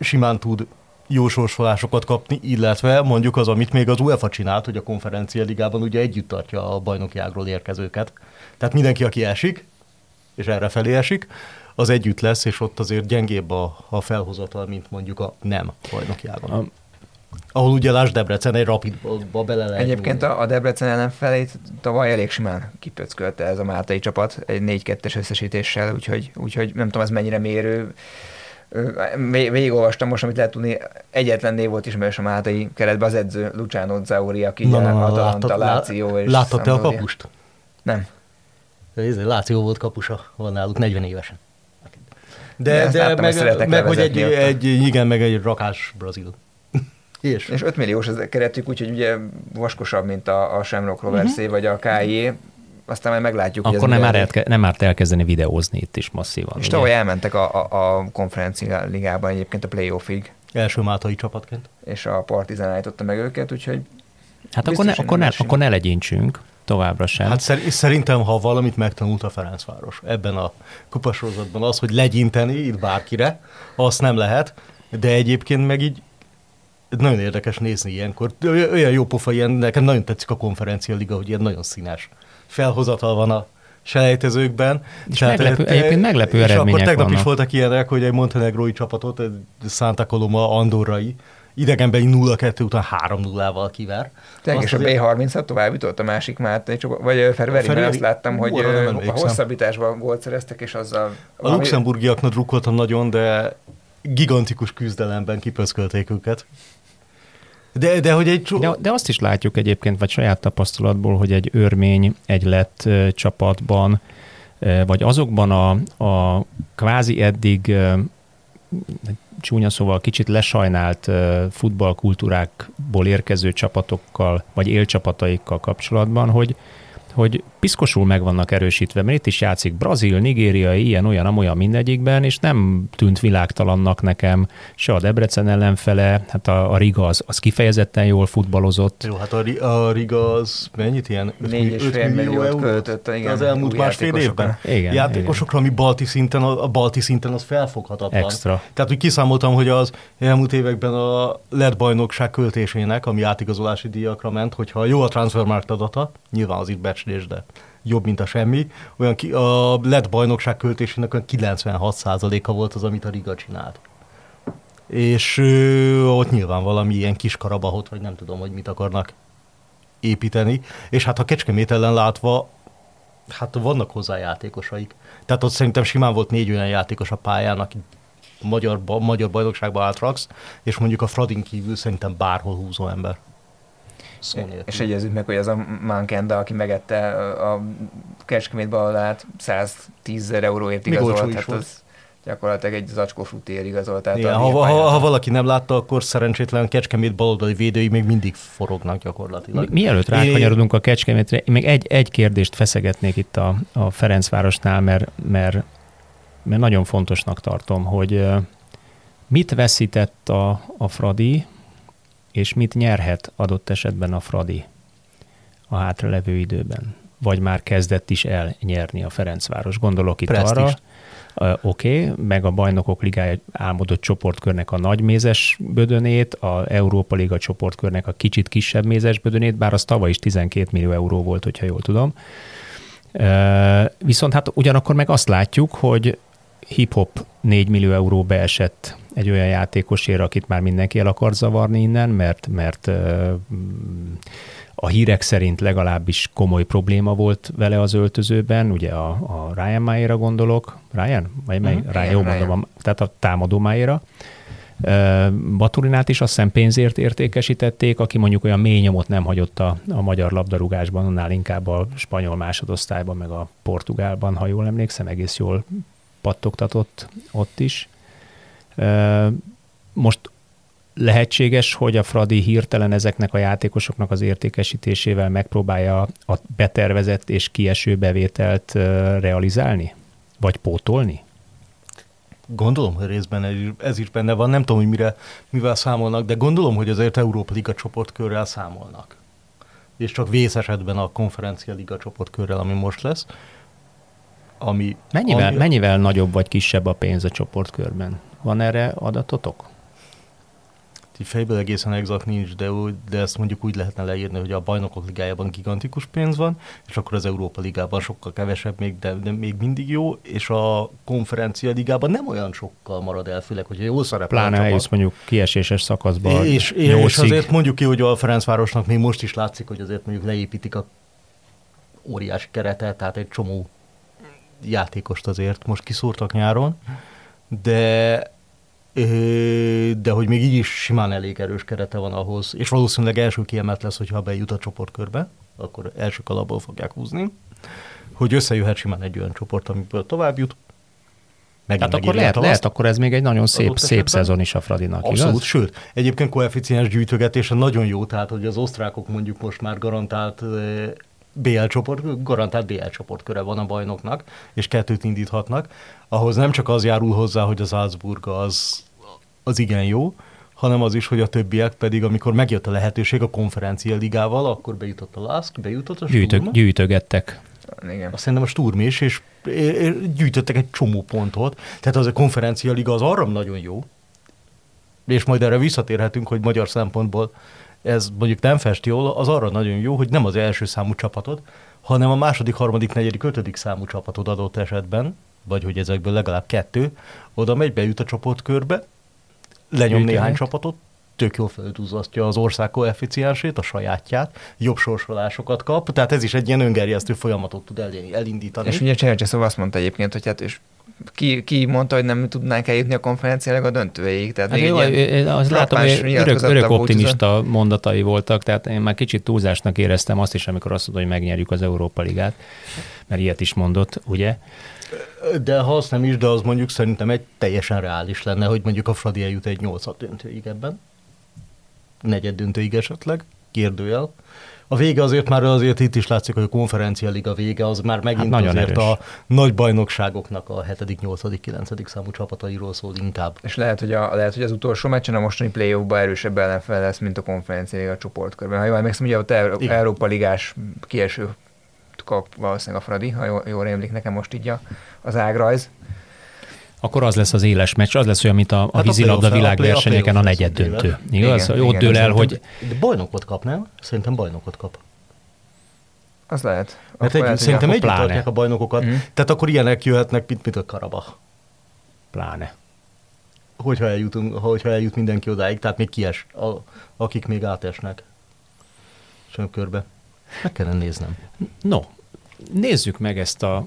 simán tud jó sorsolásokat kapni, illetve mondjuk az, amit még az UEFA csinált, hogy a konferencia ligában ugye együtt tartja a bajnoki ágról érkezőket. Tehát mindenki, aki esik, és erre felé esik, az együtt lesz, és ott azért gyengébb a, a felhozatal, mint mondjuk a nem bajnoki ágon. Ahol ugye Lás Debrecen egy rapidba bele lehet Egyébként a, a Debrecen ellen felét tavaly elég simán kipöckölte ez a Máltai csapat egy 4-2-es összesítéssel, úgyhogy, úgyhogy nem tudom, ez mennyire mérő végigolvastam most, amit lehet tudni, egyetlen név volt ismerős a Mátai keretben, az edző Luciano Zauri, aki na, na, na, Atalanta, Láció és Láttad te a kapust? Nem. Ez Láció volt kapusa, van náluk 40 évesen. De, de, de meg, meg hogy egy, egy, igen, meg egy rakás brazil. És? és 5 milliós ez keretük, úgyhogy ugye vaskosabb, mint a, a Shamrock Roversé uh-huh. vagy a KJ aztán majd meglátjuk. Akkor nem, már elke, nem árt elkezdeni videózni itt is masszívan. És tavaly elmentek a, a, a konferencia ligában egyébként a playoffig. Első mátai csapatként. És a Partizán állította meg őket, úgyhogy Hát akkor ne, akkor, ne, akkor ne legyintsünk továbbra sem. Hát szerintem, ha valamit megtanult a Ferencváros ebben a kupasorozatban, az, hogy legyinteni itt bárkire, azt nem lehet, de egyébként meg így nagyon érdekes nézni ilyenkor. Olyan jó pofa ilyen, nekem nagyon tetszik a konferencia liga, hogy ilyen nagyon színes felhozatal van a selejtezőkben. És Tehát, meglepő, te, egyébként meglepő és eredmények akkor tegnap vannak. is voltak ilyenek, hogy egy montenegrói csapatot, egy Santa Coloma andorrai, idegenbeli 0-2 után 3-0-val kiver. Tényleg, és a B30-at tovább jutott a másik Máté, vagy Ferveri, mert azt láttam, hogy a hosszabbításban gólt szereztek, és azzal... A luxemburgiaknak drukkoltam nagyon, de gigantikus küzdelemben kipöszkölték őket. De, de, hogy egy csó... de, de azt is látjuk egyébként, vagy saját tapasztalatból, hogy egy örmény, egy lett csapatban, vagy azokban a, a kvázi eddig csúnya szóval kicsit lesajnált futballkultúrákból érkező csapatokkal, vagy élcsapataikkal kapcsolatban, hogy, hogy piszkosul meg vannak erősítve, mert itt is játszik Brazil, Nigériai, ilyen, olyan, amolyan mindegyikben, és nem tűnt világtalannak nekem se a Debrecen ellenfele, hát a, a Riga az, az kifejezetten jól futballozott. Jó, hát a, a Riga az mennyit ilyen? 4,5 millió eurót költött igen, az elmúlt másfél évben. Igen, játékosokra, igen. ami balti szinten, a balti szinten az felfoghatatlan. Extra. Tehát, hogy kiszámoltam, hogy az elmúlt években a lett bajnokság költésének, ami átigazolási díjakra ment, hogyha jó a transfermarkt adata, nyilván az itt becslés, de jobb, mint a semmi. Olyan ki, a lett bajnokság költésének olyan 96%-a volt az, amit a Riga csinált. És ö, ott nyilván valami ilyen kis karabahot, vagy nem tudom, hogy mit akarnak építeni. És hát a Kecskemét ellen látva, hát vannak hozzá játékosaik. Tehát ott szerintem simán volt négy olyan játékos a pályán, aki magyar, magyar bajnokságba átraksz, és mondjuk a Fradin kívül szerintem bárhol húzó ember szó nélkül. És egyezzük meg, hogy ez a Mankenda, aki megette a Kecskemét ballát 110 ezer euróért igazolt, hát az gyakorlatilag egy zacskó frutér igazolt. Igen, ha, ha, ha, valaki nem látta, akkor szerencsétlen Kecskemét baloldali védői még mindig forognak gyakorlatilag. Mi, mielőtt rákanyarodunk a Kecskemétre, még egy, egy kérdést feszegetnék itt a, a Ferencvárosnál, mert, mert, mert nagyon fontosnak tartom, hogy mit veszített a, a Fradi, és mit nyerhet adott esetben a Fradi a hátralevő időben? Vagy már kezdett is elnyerni a Ferencváros. Gondolok itt Prestis. arra, oké, okay, meg a bajnokok ligája álmodott csoportkörnek a nagy mézes bödönét, a Európa Liga csoportkörnek a kicsit kisebb mézes bödönét, bár az tavaly is 12 millió euró volt, hogyha jól tudom. Viszont hát ugyanakkor meg azt látjuk, hogy hip-hop 4 millió euró beesett egy olyan játékosért, akit már mindenki el akar zavarni innen, mert, mert a hírek szerint legalábbis komoly probléma volt vele az öltözőben, ugye a, a Ryan Máéra gondolok, Ryan? Vagy mely? Mm, Ryan, jó mondom, a, tehát a támadó Máéra. Baturinát is azt hiszem pénzért értékesítették, aki mondjuk olyan mély nyomot nem hagyott a, a magyar labdarúgásban, annál inkább a spanyol másodosztályban, meg a portugálban, ha jól emlékszem, egész jól pattogtatott ott is. Most lehetséges, hogy a Fradi hirtelen ezeknek a játékosoknak az értékesítésével megpróbálja a betervezett és kieső bevételt realizálni? Vagy pótolni? Gondolom, hogy részben ez is benne van. Nem tudom, hogy mire, mivel számolnak, de gondolom, hogy azért Európa Liga csoportkörrel számolnak. És csak vész esetben a konferencia liga csoportkörrel, ami most lesz. Ami, mennyivel, ami... mennyivel nagyobb vagy kisebb a pénz a csoportkörben? Van erre adatotok? így fejből egészen exakt nincs, de, de ezt mondjuk úgy lehetne leírni, hogy a bajnokok ligájában gigantikus pénz van, és akkor az Európa ligában sokkal kevesebb, még, de, de még mindig jó, és a konferencia ligában nem olyan sokkal marad el, főleg, hogyha jól szerepel Pláne eljusz mondjuk kieséses szakaszba. És, és azért mondjuk ki, hogy a Ferencvárosnak még most is látszik, hogy azért mondjuk leépítik a óriási keretet, tehát egy csomó játékost azért most kiszúrtak nyáron, de de hogy még így is simán elég erős kerete van ahhoz, és valószínűleg első kiemelt lesz, hogyha bejut a csoportkörbe, akkor első kalapból fogják húzni, hogy összejöhet simán egy olyan csoport, amiből tovább jut. Megint Tehát akkor lehet, lehet, akkor ez még egy nagyon szép, szép szezon is a Fradinak, Abszolút, igaz? sőt, egyébként koeficiens gyűjtögetése nagyon jó, tehát hogy az osztrákok mondjuk most már garantált BL csoport, garantált BL csoportköre van a bajnoknak, és kettőt indíthatnak. Ahhoz nem csak az járul hozzá, hogy az Salzburg az az igen jó, hanem az is, hogy a többiek pedig, amikor megjött a lehetőség a konferencia ligával, akkor bejutott a LASK, bejutott a Gyűjtö, Gyűjtögettek. Igen. Azt szerintem a Sturm is, és gyűjtöttek egy csomó pontot. Tehát az a konferencia liga az arra nagyon jó, és majd erre visszatérhetünk, hogy magyar szempontból ez mondjuk nem fest jól, az arra nagyon jó, hogy nem az első számú csapatod, hanem a második, harmadik, negyedik, ötödik számú csapatod adott esetben, vagy hogy ezekből legalább kettő, oda megy, bejut a csoportkörbe, lenyom Ők néhány csapatot, tök jól feltúzasztja az ország koeficiensét, a sajátját, jobb sorsolásokat kap, tehát ez is egy ilyen öngerjesztő folyamatot tud elindítani. És ugye Csercseszov azt mondta egyébként, hogy hát és ki, ki mondta, hogy nem tudnánk eljutni a konferenciának a döntőjéig. Tehát hát jó, én azt látom, hogy örök, örök optimista mondatai voltak, tehát én már kicsit túlzásnak éreztem azt is, amikor azt mondta, hogy megnyerjük az Európa Ligát, mert ilyet is mondott, ugye? De ha azt nem is, de az mondjuk szerintem egy teljesen reális lenne, hogy mondjuk a Fradi eljut egy 8 döntőig ebben. Negyed döntőig esetleg, kérdőjel. A vége azért már azért itt is látszik, hogy a konferencia liga vége az már megint hát azért erős. a nagy bajnokságoknak a 7., 8., 9. számú csapatairól szól inkább. És lehet, hogy, a, lehet, hogy az utolsó meccsen a mostani play ban erősebb ellenfel lesz, mint a konferencia liga csoportkörben. Ha jól emlékszem, ugye ott Európa Ligás kieső kap valószínűleg a Fradi, ha jól, jól rémlik nekem most így a, az ágrajz. Akkor az lesz az éles meccs, az lesz olyan, mint a, a hát vízilabda világversenyeken a, a negyed döntő. Igaz? Igen, Ott igen, dől el, hogy... De bajnokot kap, nem? Szerintem bajnokot kap. Az lehet. Mert egy, lehet, szerintem együtt tartják a bajnokokat. Mm. Tehát akkor ilyenek jöhetnek, mint, mint a Karabach. Pláne. Hogyha, eljutunk, hogyha eljut mindenki odáig, tehát még kies, a, akik még átesnek. Sem körbe. Meg kellene néznem. No, nézzük meg ezt a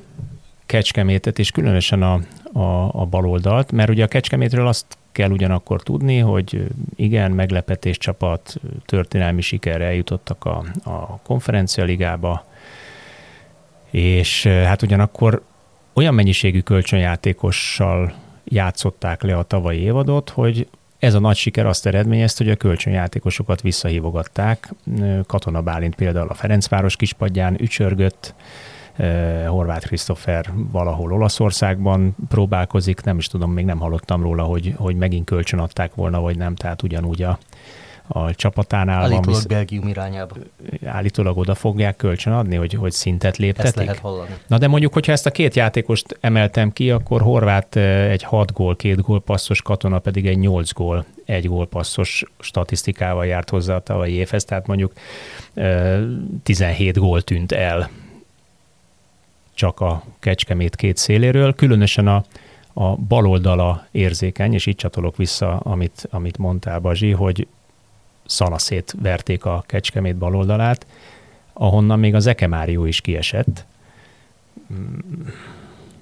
kecskemétet, és különösen a, a, a baloldalt, mert ugye a kecskemétről azt kell ugyanakkor tudni, hogy igen, meglepetés csapat, történelmi sikerre eljutottak a, a konferencialigába, és hát ugyanakkor olyan mennyiségű kölcsönjátékossal játszották le a tavalyi évadot, hogy ez a nagy siker azt eredményezte, hogy a kölcsönjátékosokat visszahívogatták. Katona Bálint például a Ferencváros kispadján ücsörgött, Horváth Krisztofer valahol Olaszországban próbálkozik, nem is tudom, még nem hallottam róla, hogy, hogy megint kölcsön adták volna, vagy nem, tehát ugyanúgy a, a csapatánál Állítólag van. Visz... Belgium irányába. Állítólag oda fogják kölcsön adni, hogy, hogy szintet léptetik. Ezt lehet hallani. Na de mondjuk, hogyha ezt a két játékost emeltem ki, akkor Horvát egy 6 gól, 2 gól passzos katona pedig egy 8 gól, egy gól passzos statisztikával járt hozzá a tavalyi évhez, tehát mondjuk 17 gól tűnt el csak a Kecskemét két széléről, különösen a, a baloldala érzékeny, és így csatolok vissza, amit, amit mondtál, Bazsi, hogy szanaszét verték a Kecskemét baloldalát, ahonnan még az Ekemárió is kiesett,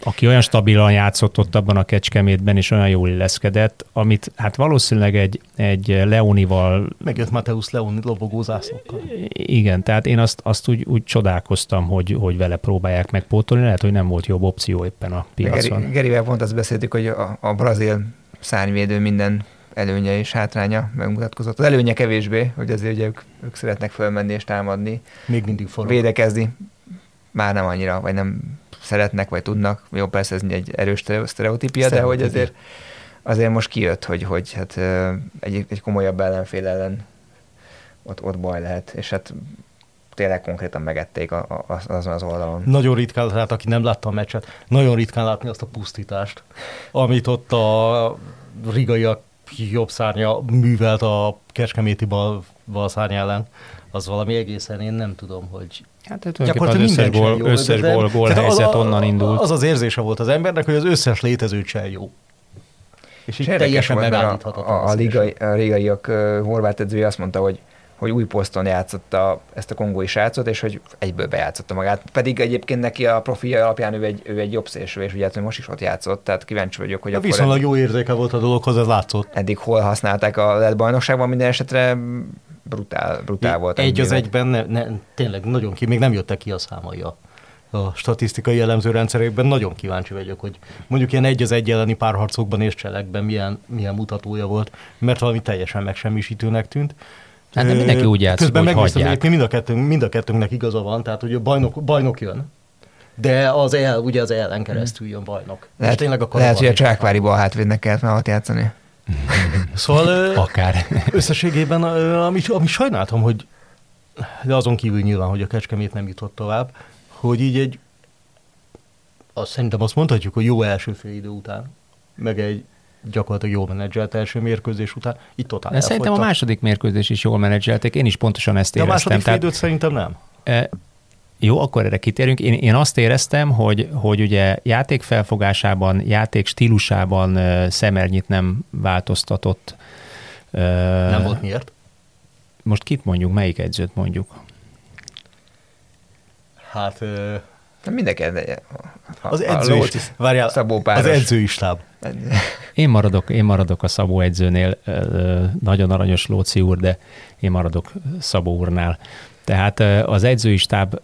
aki olyan stabilan játszott ott abban a kecskemétben, és olyan jól illeszkedett, amit hát valószínűleg egy, egy Leonival... Megjött Mateusz Leoni lobogózászlókkal. Igen, tehát én azt, azt úgy, úgy csodálkoztam, hogy, hogy vele próbálják megpótolni, lehet, hogy nem volt jobb opció éppen a piacon. Gerivel pont azt beszéltük, hogy a, a brazil szárnyvédő minden előnye és hátránya megmutatkozott. Az előnye kevésbé, hogy azért ugye ők, ők szeretnek fölmenni és támadni. Még mindig forog. Védekezni már nem annyira, vagy nem szeretnek, vagy tudnak. Jó, persze ez egy erős sztereotípia, de hogy azért, azért most kijött, hogy, hogy hát egy, egy komolyabb ellenfél ellen ott, ott baj lehet, és hát tényleg konkrétan megették a, a, azon az oldalon. Nagyon ritkán, tehát aki nem látta a meccset, nagyon ritkán látni azt a pusztítást, amit ott a rigaiak jobb szárnya művelt a kecskeméti bal, bal szárny ellen. Az valami egészen, én nem tudom, hogy Hát tulajdonképpen az összes gól, jó, összes gól, gól helyzet az, onnan indult. Az az érzése volt az embernek, hogy az összes létező csel jó. És így teljesen megállíthatatlan. A, a, a, ligai, a rigaiak uh, horvát edzője azt mondta, hogy hogy új poszton játszotta ezt a kongói srácot, és hogy egyből bejátszotta magát. Pedig egyébként neki a profilja alapján ő egy, ő egy jobb szélső, és ugye hát, most is ott játszott, tehát kíváncsi vagyok, hogy a akkor Viszonylag jó érzéke volt a dologhoz, ez látszott. Eddig hol használták a lett bajnokságban, minden esetre brutál, brutál volt. Egy az egyben, ne, ne, tényleg nagyon ki, még nem jöttek ki a számai a, a statisztikai jellemző rendszerekben. Nagyon kíváncsi vagyok, hogy mondjuk ilyen egy az egy elleni párharcokban és cselekben milyen, milyen mutatója volt, mert valami teljesen megsemmisítőnek tűnt. Hát de mindenki úgy játszik, Közben hogy hagyják. mind a, kettőnk, mind a kettőnknek igaza van, tehát hogy a bajnok, bajnok jön, de az el, ugye az ellen keresztül jön bajnok. Lehet, tényleg a lehet hogy a Csákváriból hátvédnek kellett már ott játszani. <laughs> Szóval Akár. <laughs> összességében, ami, ami sajnáltam, hogy de azon kívül nyilván, hogy a Kecskemét nem jutott tovább, hogy így egy azt szerintem azt mondhatjuk, hogy jó első fél idő után, meg egy gyakorlatilag jól menedzselt első mérkőzés után, itt totál De Szerintem a második mérkőzés is jól menedzselték, én is pontosan ezt éreztem. De a második fél időt szerintem nem. E, jó, akkor erre kitérünk. Én, én azt éreztem, hogy, hogy ugye játék felfogásában, játék stílusában uh, szemernyit nem változtatott. Uh, nem volt miért? Most kit mondjuk, melyik edzőt mondjuk? Hát... Mindenki az edző is, várjál, Szabó az edző is táb. Én maradok, én maradok a Szabó edzőnél, nagyon aranyos Lóci úr, de én maradok Szabó úrnál. Tehát az edzői stáb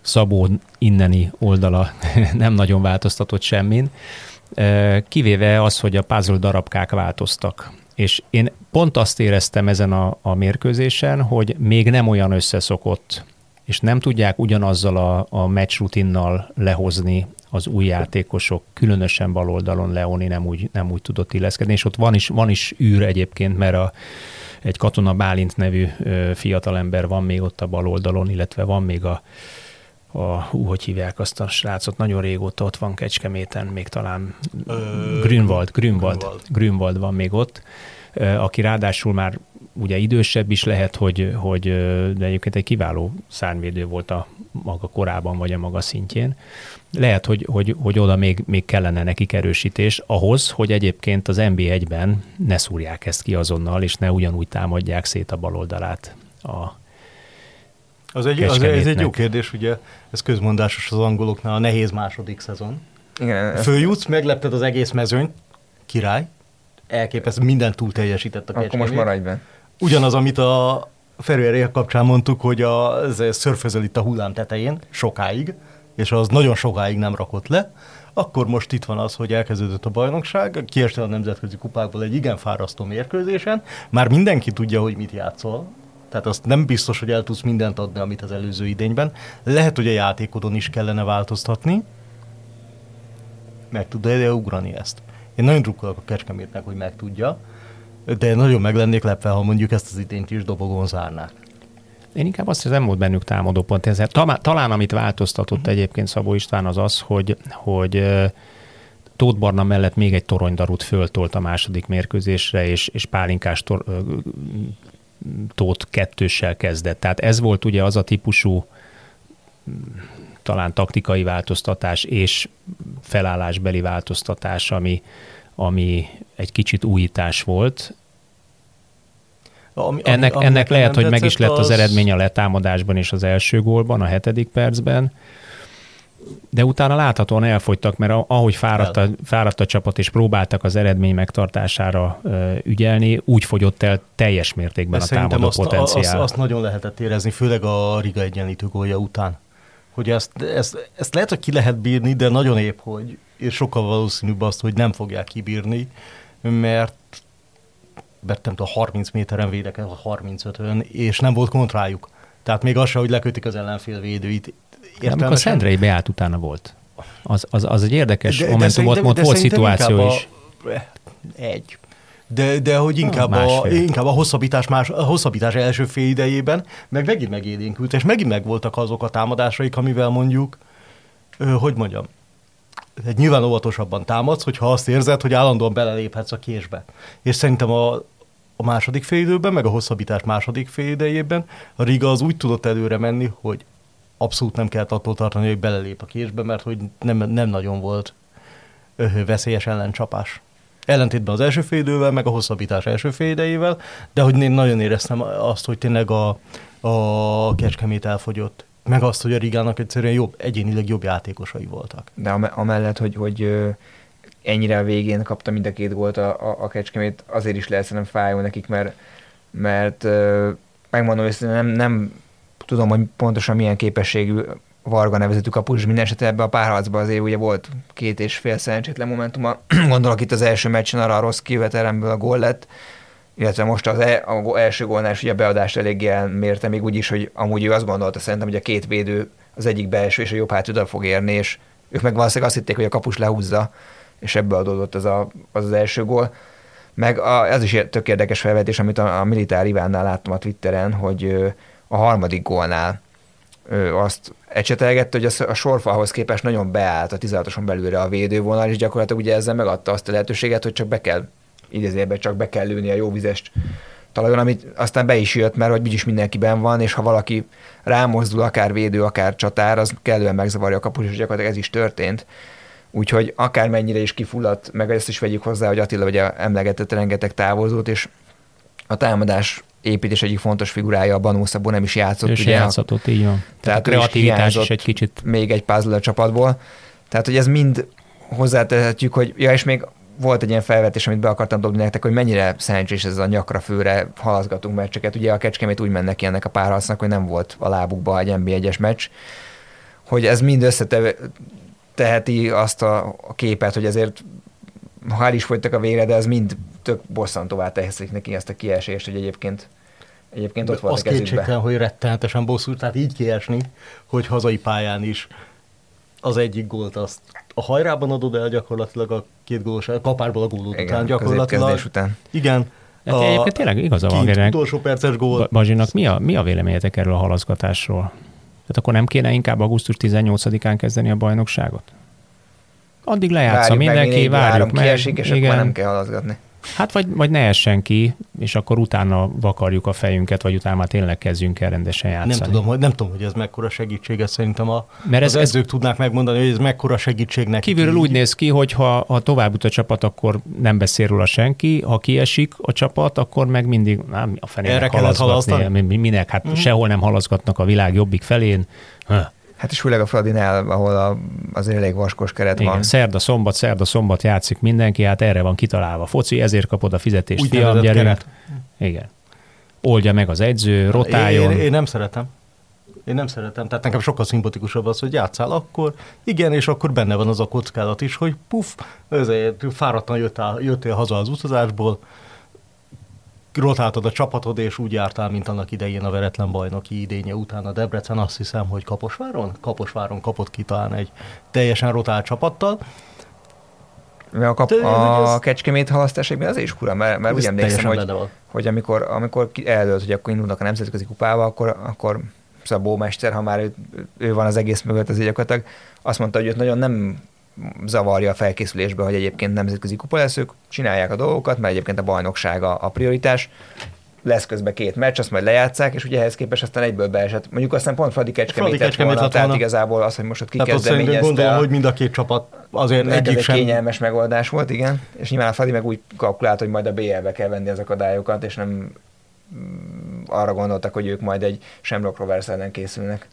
Szabó inneni oldala <laughs> nem nagyon változtatott semmin, kivéve az, hogy a puzzle darabkák változtak. És én pont azt éreztem ezen a, a mérkőzésen, hogy még nem olyan összeszokott, és nem tudják ugyanazzal a, a meccs rutinnal lehozni az új játékosok, különösen baloldalon Leoni nem úgy, nem úgy tudott illeszkedni, és ott van is, van is űr egyébként, mert a, egy Katona Bálint nevű fiatalember van még ott a baloldalon, illetve van még a, a hú, hogy hívják azt a srácot, nagyon régóta ott van Kecskeméten, még talán Ö, Grünwald, Grünwald, Grünwald, Grünwald van még ott, aki ráadásul már ugye idősebb is lehet, hogy, hogy de egyébként egy kiváló szárnyvédő volt a maga korában, vagy a maga szintjén. Lehet, hogy, hogy, hogy oda még, még kellene nekik erősítés ahhoz, hogy egyébként az NB1-ben ne szúrják ezt ki azonnal, és ne ugyanúgy támadják szét a baloldalát a az egy, az, ez egy jó kérdés, ugye ez közmondásos az angoloknál, a nehéz második szezon. Igen, Följutsz, meglepted az egész mezőnyt, király, elképesztő, minden túl teljesített a Akkor most maradj be. Ugyanaz, amit a Ferőeré kapcsán mondtuk, hogy a, ez szörfözel itt a hullám tetején sokáig, és az nagyon sokáig nem rakott le, akkor most itt van az, hogy elkezdődött a bajnokság, kiestél a nemzetközi kupákból egy igen fárasztó mérkőzésen, már mindenki tudja, hogy mit játszol, tehát azt nem biztos, hogy el tudsz mindent adni, amit az előző idényben. Lehet, hogy a játékodon is kellene változtatni, meg tudja ugrani ezt. Én nagyon drukkolok a Kecskemétnek, hogy meg tudja, de nagyon meg lennék lepve, ha mondjuk ezt az idényt is dobogón zárnák. Én inkább azt hiszem, nem volt bennük támadó pont. Ezzel. Talán, talán amit változtatott egyébként Szabó István az az, hogy, hogy Tóth Barna mellett még egy toronydarút föltolt a második mérkőzésre, és, és pálinkás tor, Tóth kettőssel kezdett. Tehát ez volt ugye az a típusú talán taktikai változtatás és felállásbeli változtatás, ami, ami egy kicsit újítás volt. Ami, ennek ami, ennek lehet, hogy meg is lett az... az eredmény a letámadásban és az első gólban, a hetedik percben, de utána láthatóan elfogytak, mert ahogy fáradt a, fáradt a csapat és próbáltak az eredmény megtartására ügyelni, úgy fogyott el teljes mértékben de a támadó azt, potenciál. Azt, azt nagyon lehetett érezni, főleg a Riga egyenlítő gólja után. Hogy ezt, ezt, ezt lehet, hogy ki lehet bírni, de nagyon épp, hogy és sokkal valószínűbb azt, hogy nem fogják kibírni, mert mert nem tudom, 30 méteren védekezett, 35-ön, és nem volt kontrájuk. Tehát még az se, hogy lekötik az ellenfél védőit. De amikor a Szendrei beállt, utána volt. Az, az, az egy érdekes de, momentum volt, volt, volt szituáció is. A, egy. De, de hogy inkább, a, inkább a, hosszabbítás, más, a hosszabbítás első fél idejében, meg megint megélénkült, és megint megvoltak azok a támadásaik, amivel mondjuk, hogy mondjam, egy nyilván óvatosabban támadsz, hogyha azt érzed, hogy állandóan beleléphetsz a késbe. És szerintem a, a második félidőben, meg a hosszabbítás második félidejében a Riga az úgy tudott előre menni, hogy abszolút nem kellett attól tartani, hogy belelép a késbe, mert hogy nem, nem nagyon volt veszélyes ellencsapás. Ellentétben az első félidővel, meg a hosszabbítás első félidejével, de hogy én nagyon éreztem azt, hogy tényleg a, a kecskemét elfogyott meg azt, hogy a Rigának egyszerűen jobb, egyénileg jobb játékosai voltak. De amellett, hogy, hogy ennyire a végén kapta mind a két gólt a, a, a Kecskemét, azért is lehet szerintem fájó nekik, mert, mert megmondom, hogy nem, nem tudom, hogy pontosan milyen képességű Varga nevezetű kapus, minden esetre ebbe a párharcban azért ugye volt két és fél szerencsétlen momentuma. <clears throat> Gondolok itt az első meccsen arra a rossz kivetelemből a gól lett, illetve most az e, első gólnál is ugye a beadást eléggé elmérte, még úgy is, hogy amúgy ő azt gondolta szerintem, hogy a két védő az egyik belső és a jobb hátüdel fog érni, és ők meg valószínűleg azt hitték, hogy a kapus lehúzza, és ebből adódott az a, az, az első gól. Meg a, ez is tök érdekes felvetés, amit a, a Militár Ivánnál láttam a Twitteren, hogy a harmadik gólnál azt ecsetelgette, hogy a, sorfalhoz képest nagyon beállt a 16-oson belülre a védővonal, és gyakorlatilag ugye ezzel megadta azt a lehetőséget, hogy csak be kell idézőjelben csak be kell lőni a jó vizes talajon, amit aztán be is jött, mert hogy úgyis mindenkiben van, és ha valaki rámozdul, akár védő, akár csatár, az kellően megzavarja a kapus, és gyakorlatilag ez is történt. Úgyhogy akármennyire is kifulladt, meg ezt is vegyük hozzá, hogy Attila ugye emlegetett rengeteg távozót, és a támadás építés egyik fontos figurája, a Banó Szabó nem is játszott. Ő ugye, játszhatott, így van. Tehát, tehát a kreativitás is egy kicsit. Még egy puzzle a csapatból. Tehát, hogy ez mind hozzátehetjük, hogy ja, és még volt egy ilyen felvetés, amit be akartam dobni nektek, hogy mennyire szerencsés ez a nyakra főre halaszgatunk meccseket. Ugye a Kecskemét úgy mennek ki ennek a párharcnak, hogy nem volt a lábukba egy NB1-es meccs, hogy ez mind összeteheti azt a képet, hogy ezért ha el is folytak a végre, de ez mind tök bosszantóvá teheszik neki ezt a kiesést, hogy egyébként Egyébként ott volt a kezükbe. hogy rettenetesen bosszú, tehát így kiesni, hogy hazai pályán is az egyik gólt azt a hajrában adod el gyakorlatilag a két gólos, a kapárból a gólod Igen, után gyakorlatilag. után. Igen. Hát a, egyébként tényleg igaza van. Kint, utolsó perces gól. Bazsinak mi a, mi a véleményetek erről a halaszgatásról? Tehát akkor nem kéne inkább augusztus 18-án kezdeni a bajnokságot? Addig lejátsza mindenki, várjuk meg. Kiesik, és igen. akkor nem kell halaszgatni. Hát vagy, vagy ne essen ki, és akkor utána vakarjuk a fejünket, vagy utána már tényleg kezdjünk el rendesen játszani. Nem tudom, hogy, nem tudom, hogy ez mekkora segítség, ez szerintem a, Mert ez, az edzők ez, tudnák megmondani, hogy ez mekkora segítség neki. Kívülről úgy néz ki, hogy ha, ha tovább jut a csapat, akkor nem beszél róla senki, ha kiesik a csapat, akkor meg mindig nem, a fenének halaszgatni. Minek? Hát mm. sehol nem halaszgatnak a világ jobbik felén. Hát és főleg a Fradinál, ahol a, azért elég vaskos keret Igen, van. Szerda, szombat, szerda, szombat játszik mindenki, hát erre van kitalálva. Foci, ezért kapod a fizetést. Úgy fiam, Keret. Igen. Oldja meg az edző, rotáljon. Én, én, én nem szeretem. Én nem szeretem, tehát nekem sokkal szimpatikusabb az, hogy játszál akkor, igen, és akkor benne van az a kockálat is, hogy puf, ezért fáradtan jöttél, jöttél haza az utazásból, rotáltad a csapatod, és úgy jártál, mint annak idején a veretlen bajnoki idénye után a Debrecen, azt hiszem, hogy Kaposváron? Kaposváron kapott ki talán egy teljesen rotált csapattal. A, kap, a ez... Kecskemét halasztásokban az is kura, mert, mert úgy emlékszem, hogy, hogy amikor, amikor eldőlt, hogy akkor indulnak a nemzetközi kupába, akkor, akkor Szabó Mester, ha már ő, ő van az egész mögött, az gyakorlatilag azt mondta, hogy őt nagyon nem zavarja a felkészülésbe, hogy egyébként nemzetközi kupa lesz, ők csinálják a dolgokat, mert egyébként a bajnokság a, a prioritás, lesz közben két meccs, azt majd lejátszák, és ugye ehhez képest aztán egyből beesett. Mondjuk aztán pont Fradi Kecskemét lett volna, tehát volna. igazából az, hogy most ott kikezdeményezte. gondolom, hogy mind a két csapat azért egyik egy sem... kényelmes megoldás volt, igen. És nyilván a Fradi meg úgy kalkulált, hogy majd a BL-be kell venni az akadályokat, és nem mm, arra gondoltak, hogy ők majd egy Shamrock Rovers ellen készülnek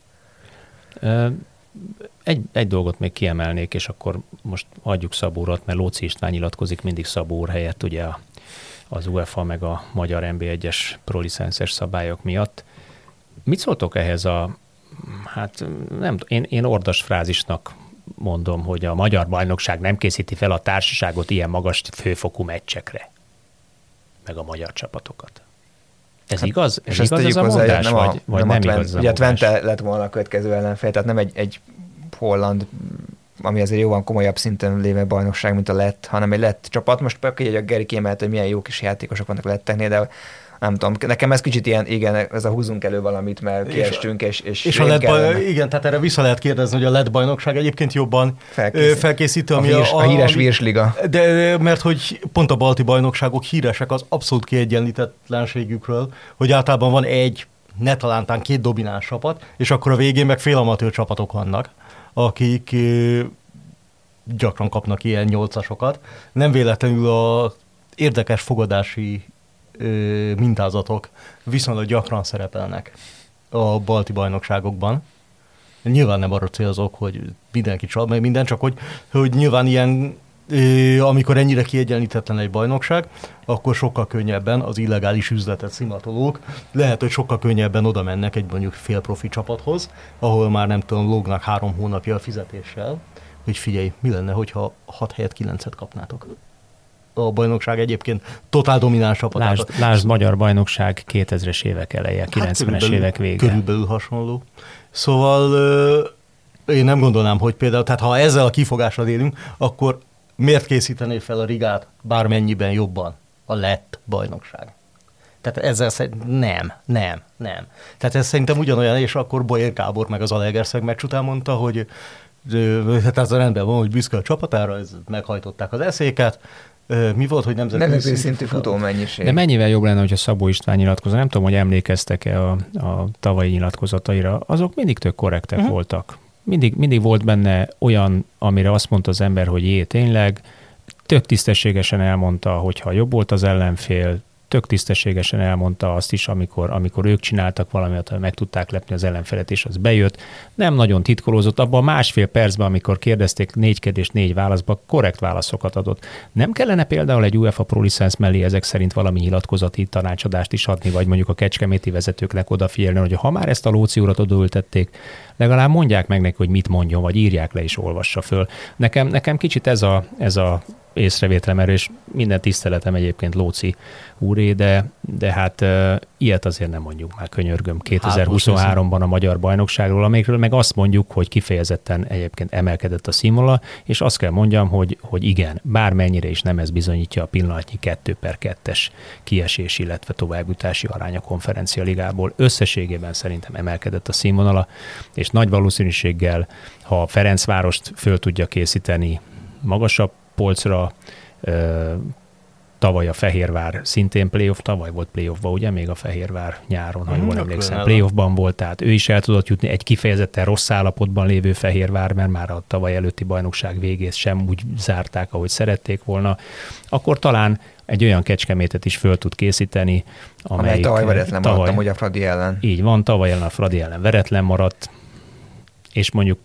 egy, egy dolgot még kiemelnék, és akkor most adjuk Szabórat, mert Lóci István nyilatkozik mindig Szabór helyett ugye a, az UEFA meg a magyar NB1-es prolicenszes szabályok miatt. Mit szóltok ehhez a, hát nem én, én ordas frázisnak mondom, hogy a magyar bajnokság nem készíti fel a társaságot ilyen magas főfokú meccsekre. meg a magyar csapatokat. Ez hát, igaz? És ez igaz ez a hozzá, mondás, nem vagy, a, vagy nem, nem a igaz a Ugye? Twente lett volna a következő ellenfél, tehát nem egy, egy holland, ami azért jóval komolyabb szinten lévő bajnokság, mint a lett, hanem egy lett csapat. Most például a Geri kiemelt, hogy milyen jó kis játékosok vannak letteknél, de nem tudom, nekem ez kicsit ilyen, igen, ez a húzunk elő valamit, mert kiestünk, és, és, És a kellene. baj, igen, tehát erre vissza lehet kérdezni, hogy a lett bajnokság egyébként jobban Felkészít. ö, felkészítő, a, ami híres, a, híres ami- virsliga. De mert hogy pont a balti bajnokságok híresek az abszolút kiegyenlítetlenségükről, hogy általában van egy, ne talántán két domináns csapat, és akkor a végén meg félamatőr csapatok vannak, akik gyakran kapnak ilyen nyolcasokat. Nem véletlenül a érdekes fogadási mintázatok viszonylag gyakran szerepelnek a balti bajnokságokban. Nyilván nem arra célzok, hogy mindenki csal, meg minden, csak hogy, hogy nyilván ilyen, amikor ennyire kiegyenlítetlen egy bajnokság, akkor sokkal könnyebben az illegális üzletet szimatolók lehet, hogy sokkal könnyebben oda mennek egy mondjuk félprofi csapathoz, ahol már nem tudom, lógnak három hónapja a fizetéssel, hogy figyelj, mi lenne, hogyha 6 helyet 9-et kapnátok? A bajnokság egyébként totál domináns csapat. Lásd, lásd Magyar Bajnokság 2000-es évek eleje, 90-es Hát körülbelül- évek vége. Körülbelül hasonló. Szóval én nem gondolnám, hogy például, tehát ha ezzel a kifogással élünk, akkor miért készítené fel a Rigát bármennyiben jobban a lett bajnokság? Tehát ezzel szerint nem, nem, nem. Tehát ez szerintem ugyanolyan, és akkor Boyer Gábor meg az Alegerszeg meccs után mondta, hogy hát ez rendben van, hogy büszke a csapatára, ez, meghajtották az eszéket. Mi volt, hogy nemzetközi, Nemzetközi szintű futómennyiség. De mennyivel jobb lenne, hogyha Szabó István nyilatkozna? Nem tudom, hogy emlékeztek-e a, a tavalyi nyilatkozataira. Azok mindig tök korrektek uh-huh. voltak. Mindig, mindig volt benne olyan, amire azt mondta az ember, hogy jé, tényleg, tök tisztességesen elmondta, hogyha jobb volt az ellenfél, tök tisztességesen elmondta azt is, amikor, amikor ők csináltak valamit, meg tudták lepni az ellenfelet, és az bejött. Nem nagyon titkolózott, abban másfél percben, amikor kérdezték négy kérdés, négy válaszba, korrekt válaszokat adott. Nem kellene például egy UEFA Pro Licensz mellé ezek szerint valami nyilatkozati tanácsadást is adni, vagy mondjuk a kecskeméti vezetőknek odafigyelni, hogy ha már ezt a Lóci urat odaültették, legalább mondják meg neki, hogy mit mondjon, vagy írják le és olvassa föl. Nekem, nekem kicsit ez a, ez a észrevételem erről, és minden tiszteletem egyébként Lóci úré, de, de hát uh, ilyet azért nem mondjuk már könyörgöm 2023-ban a magyar bajnokságról, amikről meg azt mondjuk, hogy kifejezetten egyébként emelkedett a színvonal, és azt kell mondjam, hogy, hogy igen, bármennyire is nem ez bizonyítja a pillanatnyi 2 per 2-es kiesés, illetve továbbjutási arány a konferencia ligából. Összességében szerintem emelkedett a színvonala, és nagy valószínűséggel, ha Ferencvárost föl tudja készíteni magasabb polcra, ö, tavaly a Fehérvár szintén playoff, tavaly volt playoffba, ugye, még a Fehérvár nyáron, ha Mhm, jól akkor emlékszem, playoffban volt, tehát ő is el tudott jutni egy kifejezetten rossz állapotban lévő Fehérvár, mert már a tavaly előtti bajnokság végét sem úgy zárták, ahogy szerették volna, akkor talán egy olyan kecskemétet is föl tud készíteni, amely amelyik tavaly veretlen tavaly, maradtam, hogy a Fradi ellen. így van, tavaly ellen a Fradi ellen veretlen maradt, és mondjuk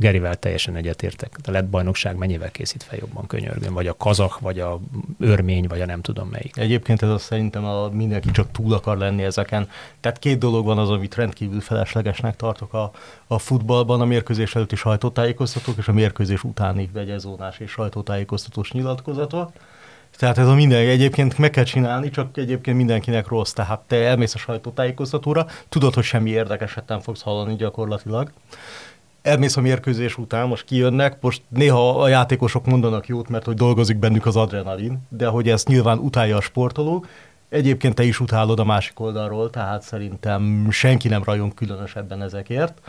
Gerivel teljesen egyetértek. A lett bajnokság mennyivel készít fel jobban könyörgöm, vagy a kazak, vagy a örmény, vagy a nem tudom melyik. Egyébként ez azt szerintem a, mindenki csak túl akar lenni ezeken. Tehát két dolog van az, amit rendkívül feleslegesnek tartok a, a futballban, a mérkőzés előtti sajtótájékoztatók és a mérkőzés utáni vegyezónás és sajtótájékoztatós nyilatkozatok. Tehát ez a minden egyébként meg kell csinálni, csak egyébként mindenkinek rossz. Tehát te elmész a sajtótájékoztatóra, tudod, hogy semmi érdekeset nem fogsz hallani gyakorlatilag. Elmész a mérkőzés után, most kijönnek, most néha a játékosok mondanak jót, mert hogy dolgozik bennük az adrenalin, de hogy ezt nyilván utálja a sportoló, Egyébként te is utálod a másik oldalról, tehát szerintem senki nem rajong különösebben ezekért.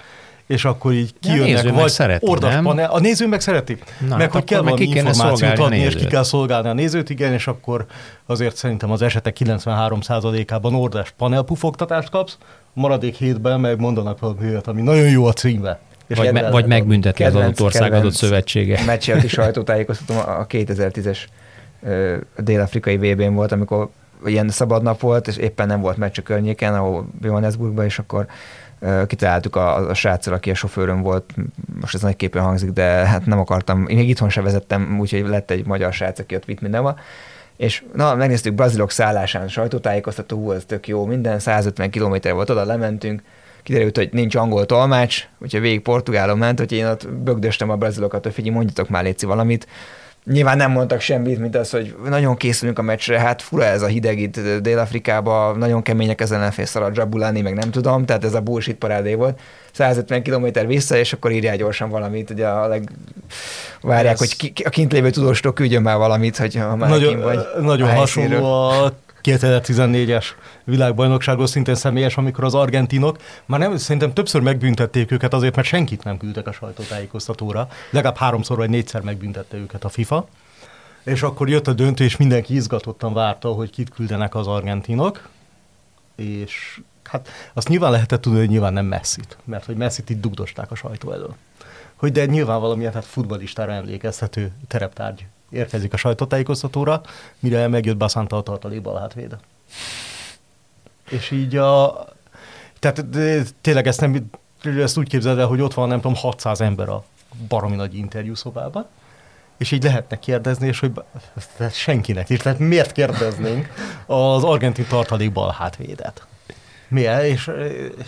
És akkor így kijönnek, meg vagy szereti, ordas nem? panel. A néző meg szereti. Na, meg hát hogy kell valami információt adni, és ki kell szolgálni a nézőt, igen, és akkor azért szerintem az esetek 93%-ában ordas panelpufogtatást kapsz, a maradék hétben meg mondanak valami olyat, ami nagyon jó a címe. És Vagy, me, vagy megbünteti az adott ország adott szövetsége. meccs előtti <laughs> sajtótájékoztatom a 2010-es ö, dél-afrikai VB-n volt, amikor ilyen szabad nap volt, és éppen nem volt meccs a környéken, ahol Johannesburgban, és akkor ö, kitaláltuk a, a sráccal, aki a sofőröm volt, most ez nagyképpen hangzik, de hát nem akartam, én még itthon se vezettem, úgyhogy lett egy magyar srác, aki ott vitt mindenhol, és na, megnéztük brazilok szállásán, sajtótájékoztató, hú, ez tök jó, minden 150 km volt, oda lementünk, kiderült, hogy nincs angol tolmács, úgyhogy végig portugálon ment, hogy én ott bögdöstem a brazilokat, hogy figyelj, mondjatok már létszi valamit, Nyilván nem mondtak semmit, mint az, hogy nagyon készülünk a meccsre, hát fura ez a hideg itt Dél-Afrikában, nagyon kemények ezen ellenfél a Jabulani, meg nem tudom, tehát ez a bullshit parádé volt. 150 km vissza, és akkor írjál gyorsan valamit, ugye a leg... Várják, ez... hogy ki, a kint lévő tudóstok küldjön már valamit, hogy ha már nagyon, vagy Nagyon hasonló a 2014-es világbajnokságról szintén személyes, amikor az argentinok már nem, szerintem többször megbüntették őket azért, mert senkit nem küldtek a sajtótájékoztatóra. Legalább háromszor vagy négyszer megbüntette őket a FIFA. És akkor jött a döntő, és mindenki izgatottan várta, hogy kit küldenek az argentinok. És hát azt nyilván lehetett tudni, hogy nyilván nem messzit, mert hogy messzit itt dugdosták a sajtó elől. Hogy de nyilván valamilyen hát futballistára emlékeztető tereptárgy érkezik a sajtótájékoztatóra, mire megjött Basanta a tartalékbal hátvéde. És így a... Tehát tényleg ezt, nem, ezt úgy képzeld el, hogy ott van, nem tudom, 600 ember a baromi nagy interjú szobában, és így lehetne kérdezni, és hogy senkinek is, tehát miért kérdeznénk az argentin tartalékbal hátvédet? Miért? És,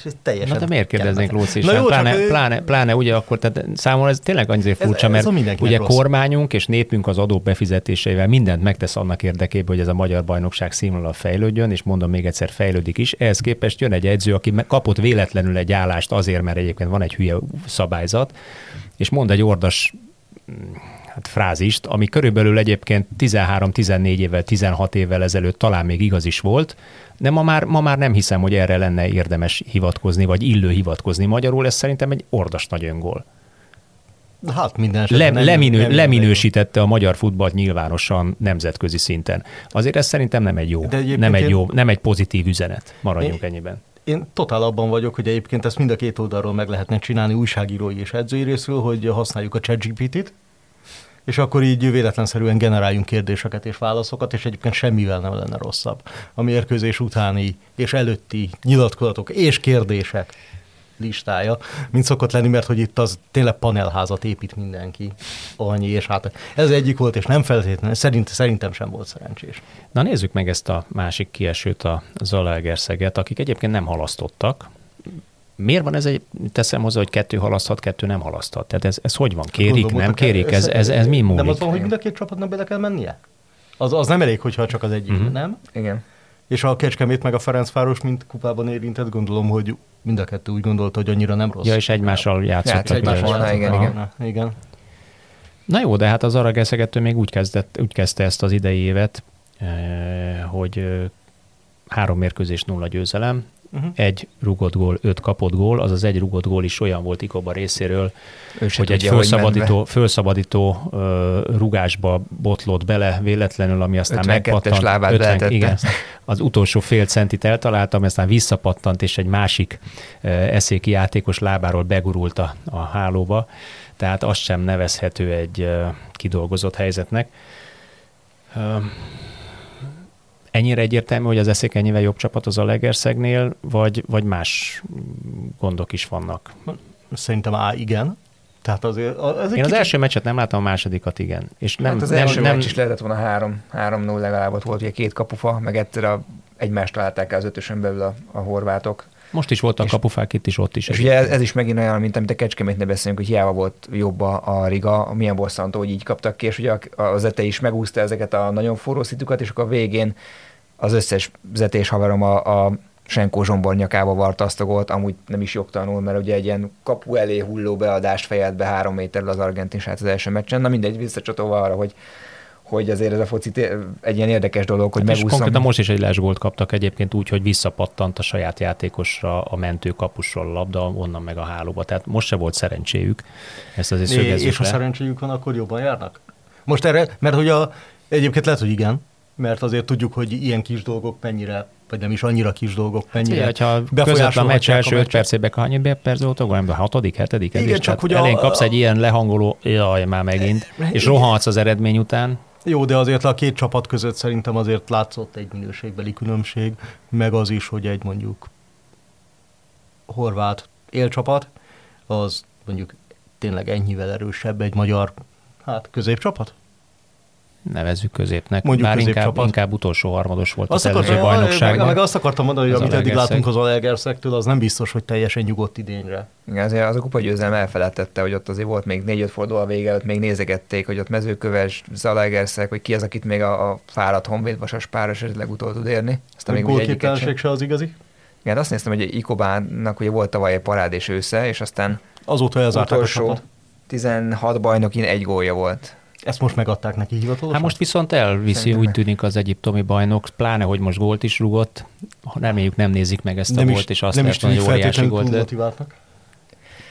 és teljesen... Na de miért kérdeznénk Lóci is? Pláne, csak... pláne, pláne, ugye akkor, tehát számomra ez tényleg annyira furcsa, ez, ez mert ugye rossz. kormányunk és népünk az adó befizetéseivel mindent megtesz annak érdekében, hogy ez a magyar bajnokság színvonal fejlődjön, és mondom még egyszer, fejlődik is. Ehhez képest jön egy edző, aki kapott véletlenül egy állást azért, mert egyébként van egy hülye szabályzat, és mond egy ordas hát frázist, ami körülbelül egyébként 13-14 évvel, 16 évvel ezelőtt talán még igaz is volt, de ma már, ma már nem hiszem, hogy erre lenne érdemes hivatkozni, vagy illő hivatkozni. Magyarul ez szerintem egy ordas nagy öngól. Hát minden Le, nem, leminő, nem, leminősítette a magyar futballt nyilvánosan nemzetközi szinten. Azért ez szerintem nem egy jó, nem egy, jó, nem egy pozitív üzenet. Maradjunk én, ennyiben. Én totál abban vagyok, hogy egyébként ezt mind a két oldalról meg lehetne csinálni újságírói és edzői részről, hogy használjuk a ChatGPT-t, és akkor így véletlenszerűen generáljunk kérdéseket és válaszokat, és egyébként semmivel nem lenne rosszabb. A mérkőzés utáni és előtti nyilatkozatok és kérdések listája, mint szokott lenni, mert hogy itt az tényleg panelházat épít mindenki, annyi, és hát ez egyik volt, és nem feltétlenül, szerint, szerintem sem volt szerencsés. Na nézzük meg ezt a másik kiesőt, a Zalaegerszeget, akik egyébként nem halasztottak, miért van ez egy, teszem hozzá, hogy kettő halaszthat, kettő nem halaszthat? Tehát ez, ez hogy van? Kérik, Gondolom, nem kérik? Ez, ez, ez mi múlik? Nem az van, hogy mind a két csapatnak bele kell mennie? Az, az nem elég, hogyha csak az egyik, uh-huh. nem? Igen. És a Kecskemét meg a Ferencváros, mint kupában érintett, gondolom, hogy mind a kettő úgy gondolta, hogy annyira nem rossz. Ja, és egymással játszottak. Ja, egymással volna, igen, igen. igen. Na jó, de hát az Arageszegető még úgy, kezdett, úgy kezdte ezt az idei évet, eh, hogy eh, három mérkőzés nulla győzelem, uh-huh. egy rugott gól, öt kapott gól, az az egy rugott gól is olyan volt Ikoba részéről, hogy tudja, egy felszabadító, hogy felszabadító uh, rugásba botlott bele véletlenül, ami aztán megpattant. lábát 50, igen, az utolsó fél centit eltaláltam, aztán visszapattant, és egy másik uh, eszéki játékos lábáról begurult a, a hálóba, tehát az sem nevezhető egy uh, kidolgozott helyzetnek. Uh, ennyire egyértelmű, hogy az eszék ennyivel jobb csapat az a Legerszegnél, vagy, vagy más gondok is vannak? Szerintem á, igen. Tehát azért, az Én kicsit... az első meccset nem láttam, a másodikat igen. És nem, hát az nem, első nem, meccs is lehetett volna három, három 0 legalább ott volt, ugye két kapufa, meg egyszer a, egymást találták el az ötösön belül a, a horvátok. Most is voltak és, kapufák itt is, ott is. És ugye ez, ez, is megint olyan, mint amit a Kecskemétnél beszélünk, hogy hiába volt jobb a, a Riga, milyen bosszantó, hogy így kaptak ki, és ugye az Ete is megúszta ezeket a nagyon forró szitukat, és akkor a végén az összes zetés haverom a, a Senkó Zsombor nyakába varta azt a gólt, amúgy nem is jogtanul, mert ugye egy ilyen kapu elé hulló beadást fejelt be három méterrel az argentin sát az első meccsen. Na mindegy, visszacsatolva arra, hogy hogy azért ez a foci egy ilyen érdekes dolog, hogy hát megúszom. Konkrétan most is egy lesgólt kaptak egyébként úgy, hogy visszapattant a saját játékosra a mentő kapusról a labda, onnan meg a hálóba. Tehát most se volt szerencséjük. Ezt azért szögezzük És ha szerencséjük van, akkor jobban járnak? Most erre, mert hogy a, egyébként lehet, hogy igen, mert azért tudjuk, hogy ilyen kis dolgok mennyire, vagy nem is annyira kis dolgok mennyire hát, ha között a meccs első öt percében, hány perc volt, vagy a hatodik, hetedik, Igen, csak hogy elén kapsz egy ilyen lehangoló, jaj, már megint, és rohansz az eredmény után. Jó, de azért a két csapat között szerintem azért látszott egy minőségbeli különbség, meg az is, hogy egy mondjuk horvát élcsapat, az mondjuk tényleg ennyivel erősebb egy magyar hát középcsapat? Nevezzük középnek. Mondjuk Bár inkább, középcsapat. inkább utolsó harmados volt Azt az előző akartam, meg, bajnokságban. meg azt akartam mondani, hogy Az amit eddig látunk az Alegerszektől, az nem biztos, hogy teljesen nyugodt idényre. Igen, azért az a kupa győzelem elfelejtette, hogy ott azért volt még négy-öt forduló a vége előtt, még nézegették, hogy ott mezőköves, Zalaegerszeg, hogy ki az, akit még a, a fáradt honvéd vasas páros esetleg utol tud érni. Aztán A még gólképtelenség se az igazi. Igen, azt néztem, hogy Ikobának ugye volt tavaly egy parád és ősze, és aztán Azóta elzárták a utolsó csapat. 16 bajnokin egy gólja volt. Ezt most megadták neki hivatalosan? Hát most viszont elviszi, Szerintem úgy meg. tűnik az egyiptomi bajnok, pláne, hogy most gólt is rugott. Reméljük nem nézik meg ezt a nem gólt, is, és azt nem lehet hogy óriási gólt lett. motiváltnak.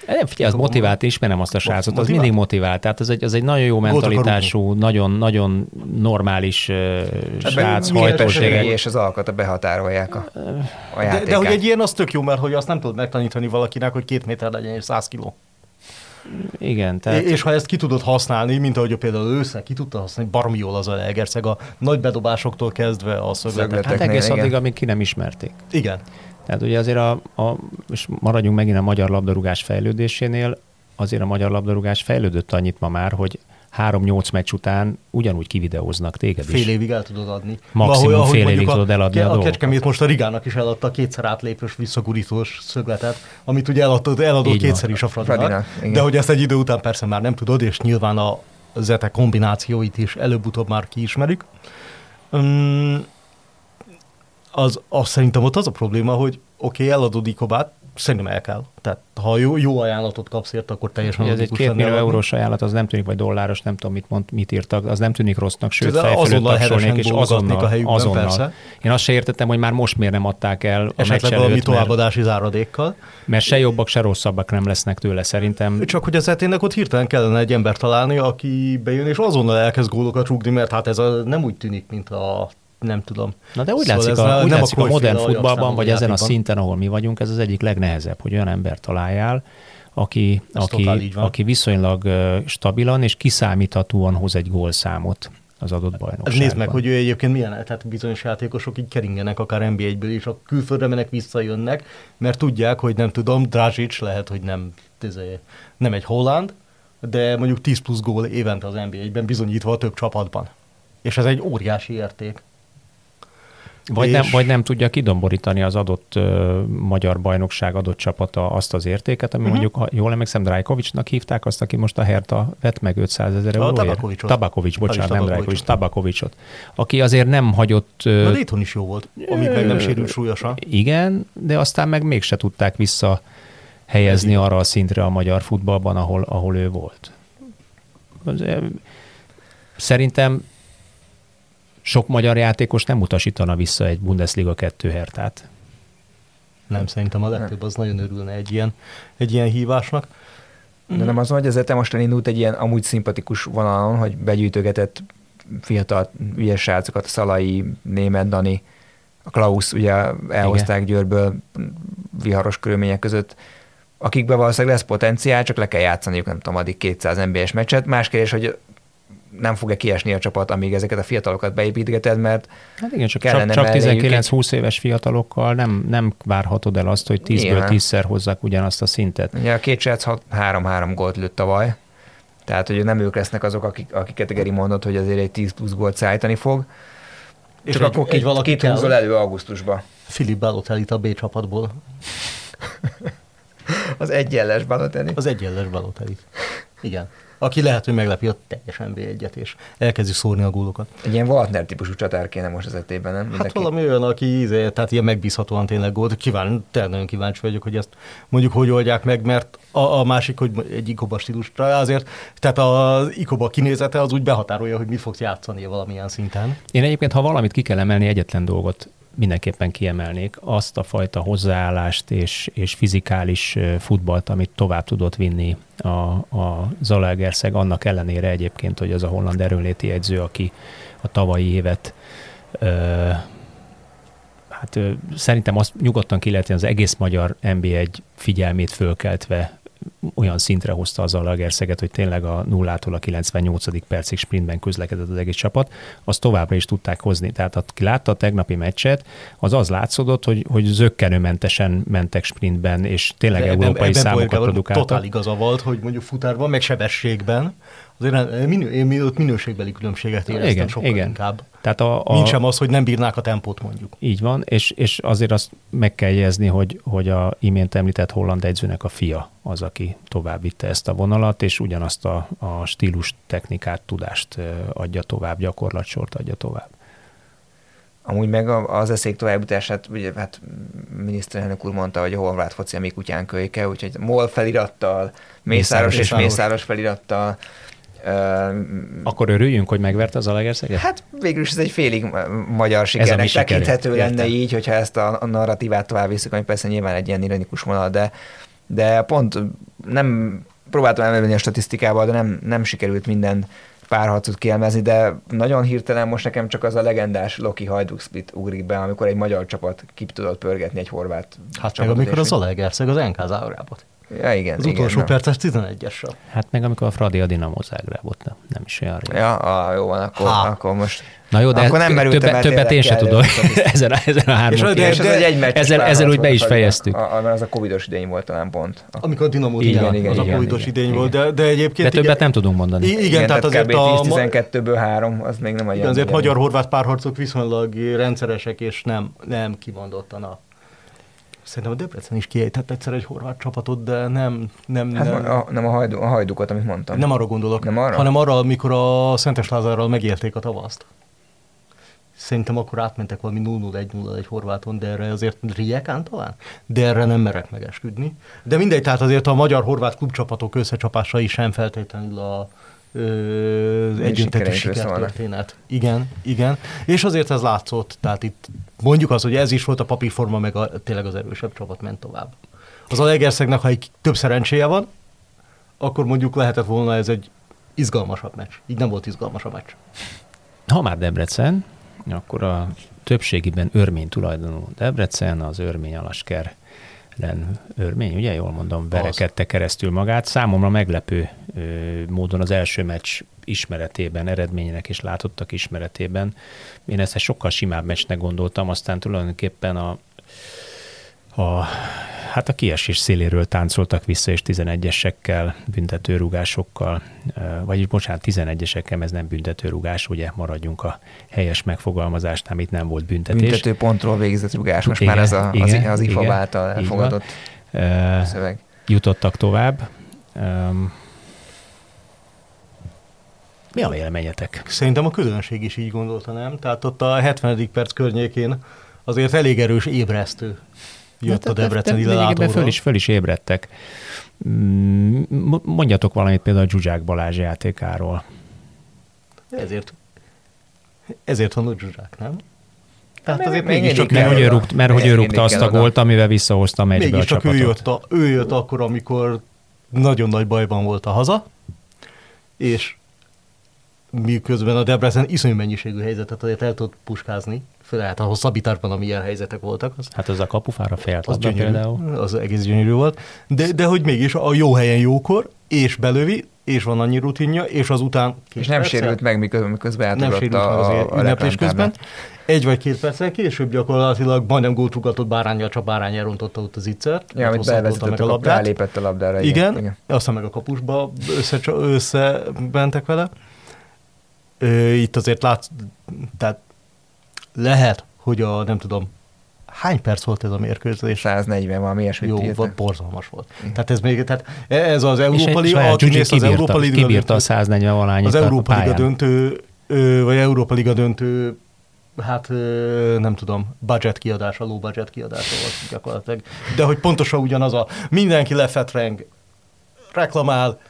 Nem, figyelj, az motivált, ismerem azt a srácot, az mindig motivált. Tehát az egy, az egy nagyon jó Gólt mentalitású, nagyon, nagyon normális uh, srác, milyen hajtósége. képessége? és az alkata behatárolják a, a De, de hogy egy ilyen az tök jó, mert hogy azt nem tudod megtanítani valakinek, hogy két méter legyen és száz kiló. Igen, Tehát... És ha ezt ki tudod használni, mint ahogy például ősze ki tudta használni, baromi jól az a Egerszeg, a nagy bedobásoktól kezdve a. Szögletek. hát egész igen. addig, amíg ki nem ismerték. Igen. Tehát ugye azért a, a, és maradjunk megint a magyar labdarúgás fejlődésénél, azért a magyar labdarúgás fejlődött annyit ma már, hogy három-nyolc meccs után ugyanúgy kivideóznak téged is. Fél évig el tudod adni. Maximum ahogy fél évig tudod eladni a A dolgokat. Kecskemét most a Rigának is eladta a kétszer átlépős visszagurítós szögletet, amit ugye eladott, eladott Így van. kétszer is a Fradinak. Fradinak, de hogy ezt egy idő után persze már nem tudod, és nyilván a zete kombinációit is előbb-utóbb már kiismerik. Um, az, az szerintem ott az a probléma, hogy oké, okay, eladod Ikobát, szerintem el kell. Tehát ha jó, jó ajánlatot kapsz érte, akkor teljesen ez egy két millió eurós ajánlat, az nem tűnik, vagy dolláros, nem tudom, mit, mond, mit írtak, az nem tűnik rossznak, sőt, De fej fölött azonnal tapsolnék, és azonnal, a helyükben, azonnal. persze. Én azt se értettem, hogy már most miért nem adták el a Esetleg valami mert, továbbadási záradékkal. mert se jobbak, se rosszabbak nem lesznek tőle szerintem. Csak hogy az etének ott hirtelen kellene egy ember találni, aki bejön és azonnal elkezd gólokat rúgni, mert hát ez a, nem úgy tűnik, mint a nem tudom. Na de úgy Szóval látszik, a, úgy nem a látszik a Cruyff-féle modern futballban, vagy ezen a szinten, ahol mi vagyunk, ez az egyik legnehezebb, hogy olyan ember találjál, aki, Ez aki, aki viszonylag stabilan és kiszámíthatóan hoz egy gólszámot az adott Hát bajnokságban. nézd meg, hogy ő egyébként milyen, tehát bizonyos játékosok így keringenek akár NB1-ből is, a külföldre mennek, visszajönnek, mert tudják, hogy nem tudom, Dragic lehet, hogy nem, izé, nem egy holland, de mondjuk 10 plusz gól évente az NBA-ben bizonyítva a több csapatban. És ez egy óriási érték. Vagy, És- nem, vagy nem tudja kidomborítani az adott uh, magyar bajnokság adott csapata azt az értéket, ami uh-huh. mondjuk, ha jól emlékszem, Drajkovicsnak hívták azt, aki most a Herta vett meg 500 ezer euróért. Tabakovicsot. Tabakovics, bocsánat, nem Drajkovics, Tabakovicsot. Aki azért nem hagyott... Na, Uh, Dayton is jó volt, amíg meg nem sérült súlyosan. igen, de aztán meg mégse tudták vissza helyezni arra a szintre a magyar futballban, ahol, ahol ő volt. Szerintem sok magyar játékos nem utasítana vissza egy Bundesliga 2 hertát. Nem, szerintem a legtöbb az nagyon örülne egy ilyen, egy ilyen hívásnak. De nem az, hogy az te most elindult egy ilyen amúgy szimpatikus vonalon, hogy begyűjtögetett fiatal ügyes srácokat, a Szalai, Német Dani, a Klaus ugye elhozták Győrből viharos körülmények között, akikben valószínűleg lesz potenciál, csak le kell játszaniuk, nem tudom, addig 200 NBA-s meccset. Más kérdés, hogy nem fog-e kiesni a csapat, amíg ezeket a fiatalokat beépítgeted, mert Hát igen, csak, Kellene csak, csak melléjük 19-20 éves fiatalokkal nem, nem várhatod el azt, hogy 10-ből Nyilván. 10-szer hozzák ugyanazt a szintet. ugye a két srác 3-3 gólt lőtt tavaly, tehát hogy nem ők lesznek azok, akik, akiket Geri mondott, hogy azért egy 10 plusz gólt szállítani fog. És Csak egy- akkor egy két, valaki két húzol elő augusztusba. Filip Balotellit a B csapatból. <laughs> Az egyenles Balotelli. Az egyenles Balotellit. Igen. Aki lehet, hogy meglepi a teljes NB1-et, és elkezdi szórni a gólokat. Egy ilyen Waltner típusú csatár kéne most az etében, nem? Hát Mindenki- valami olyan, aki íze, tehát ilyen megbízhatóan tényleg gólt. Kíván, tényleg nagyon kíváncsi vagyok, hogy ezt mondjuk hogy oldják meg, mert a, a másik, hogy egy ikoba stílusra azért, tehát az ikoba kinézete az úgy behatárolja, hogy mit fogsz játszani valamilyen szinten. Én egyébként, ha valamit ki kell emelni, egyetlen dolgot mindenképpen kiemelnék, azt a fajta hozzáállást és, és fizikális futballt, amit tovább tudott vinni a, a Zalaegerszeg, annak ellenére egyébként, hogy az a holland erőnléti edző, aki a tavalyi évet ö, hát ö, szerintem azt nyugodtan ki lehet, az egész magyar NB1 figyelmét fölkeltve olyan szintre hozta az a Lagerszeget, hogy tényleg a nullától a 98. percig sprintben közlekedett az egész csapat, azt továbbra is tudták hozni. Tehát aki látta a tegnapi meccset, az az látszódott, hogy, hogy zöggenőmentesen mentek sprintben, és tényleg De európai ebben, ebben számokat produkáltak. Totál igaza volt, hogy mondjuk futárban, meg sebességben, azért minő, én ott minőségbeli különbséget éreztem Igen, sokkal igen. inkább. Tehát a, a, Nincs sem az, hogy nem bírnák a tempót mondjuk. Így van, és, és azért azt meg kell jegyezni, hogy, hogy a imént említett holland egyzőnek a fia az, aki tovább vitte ezt a vonalat, és ugyanazt a, a stílus technikát, tudást ö, adja tovább, gyakorlatsort adja tovább. Amúgy meg az eszék továbbítását, ugye hát miniszterelnök úr mondta, hogy a horvát foci a mi kutyán kölyke, úgyhogy MOL felirattal, Mészáros és Mészáros. Mészáros felirattal, Akkor örüljünk, hogy megverte az Alegerszeget? Hát végül is ez egy félig ma- magyar sikernek sikerünk. tekinthető lenne Értem. így, hogyha ezt a, narratívát tovább visszük, ami persze nyilván egy ilyen ironikus vonal, de, de pont nem próbáltam elmenni a statisztikával, de nem, nem sikerült minden párharcot kielmezni, de nagyon hirtelen most nekem csak az a legendás Loki Hajduk split ugrik be, amikor egy magyar csapat ki tudott pörgetni egy horvát Hát meg csapatot, amikor és- az Zalaegerszeg az NK zárórábot. Ja, igen. Az igen, utolsó na. perces 11-essel. Hát meg amikor a Fradi a Dinamo Zágrábot, nem, nem is olyan régen. Ja, ah, jó van, akkor, Ha. akkor most Na jó, de Akkor nem merültem többet, többet én sem tudom ezen <laughs> ezen a három És a- de, és ez egy egymeccses ezzel, ezzel úgy be is fejeztük. A, a, mert az a covidos idény volt talán pont. Amikor a Dinamo Igen, igen, igen, az igen, a covidos igen, idény igen. volt, de, de egyébként... De többet nem tudunk mondani. I- igen, tehát azért kb. a, 10-12-ből három, az még nem a igen, azért magyar-horvát párharcok viszonylag rendszeresek, és nem, nem kimondottan a Szerintem a Debrecen is kiejtett egyszer egy horvát csapatot, de nem, nem, Hát nem, a, nem a, hajdu, a hajdukat, amit mondtam. nem arra gondolok, Nem arra? hanem arra, amikor a Szentes Lázárral megérték a tavaszt. Szerintem akkor átmentek valami 0-0-1-0 egy horváton, de erre azért Rijekán talán? De erre nem merek megesküdni. De mindegy, tehát azért a magyar-horvát klubcsapatok összecsapásai sem feltétlenül a szólnak. sikertörténet. Igen, igen. És azért ez látszott, tehát itt mondjuk az, hogy ez is volt a papírforma, meg a, tényleg az erősebb csapat ment tovább. Az a Legerszegnek, ha egy több szerencséje van, akkor mondjuk lehetett volna ez egy izgalmasabb meccs. Így nem volt izgalmas a meccs. Ha már Debrecen, akkor a többségiben örmény tulajdonú Debrecen, az örmény alasker len örmény, ugye jól mondom, verekedte keresztül magát. Számomra meglepő ö, módon az első meccs ismeretében, eredménynek és látottak ismeretében. Én ezt egy sokkal simább meccsnek gondoltam, aztán tulajdonképpen a, a hát a kiesés széléről táncoltak vissza, és 11-esekkel, büntetőrugásokkal, vagyis bocsánat, 11-esekkel, ez nem büntetőrugás, ugye maradjunk a helyes megfogalmazásnál, itt nem volt büntetés. Büntető pontról végzett rugás, most Igen, már ez a, az, igen, az IFA igen, által elfogadott szöveg. jutottak tovább. Mi a véleményetek? Szerintem a közönség is így gondolta, nem? Tehát ott a 70. perc környékén azért elég erős ébresztő jött a Debreceni lényegében lelátóról. föl is, föl is ébredtek. Mm, Mondjatok valamit például Zsuzsák Balázs játékáról. Ezért, ezért van ott Zsuzsák, nem? Tehát azért még mégiscsak mindig Mert hogy ő, rúgt, mert hogy ő rúgta azt a gólt, amivel visszahozta a meccsbe a Mégiscsak ő csapatot. jött, a, ő jött akkor, amikor nagyon nagy bajban volt a haza, és miközben a Debrecen iszonyú mennyiségű helyzetet azért el tudott puskázni, hát a hosszabbításban, amilyen helyzetek voltak, az, Hát az a kapufára fejelt az gyönyörű, például. az egész gyönyörű volt, de, de hogy mégis a jó helyen jókor, és belövi, és van annyi rutinja, és azután két És nem perccel- sérült meg, miközben, miközben nem átugrott sérült meg a, az a, a ünneplés közben. Egy vagy két perccel később gyakorlatilag majdnem gólt ugatott bárányjal, csak bárány elrontotta ott az ittszert. Ja, amit bevezetett, meg a a labdát. rálépett a labdára. Igen, igen. aztán meg a kapusba össze, összebentek vele. Ö, itt azért látsz, tehát lehet, hogy a, nem tudom, hány perc volt ez a mérkőzés? 140 valami ilyesmit Jó, volt, borzalmas volt. Tehát ez még, tehát ez az Európa Liga, aki nézte az kibírta, Európa Liga kibírta a döntőt, 140 valányit az Európa Liga döntő, vagy Európa Liga döntő, hát nem tudom, budget kiadása, low budget kiadása volt gyakorlatilag. De hogy pontosan ugyanaz a, mindenki lefetreng, reklamál,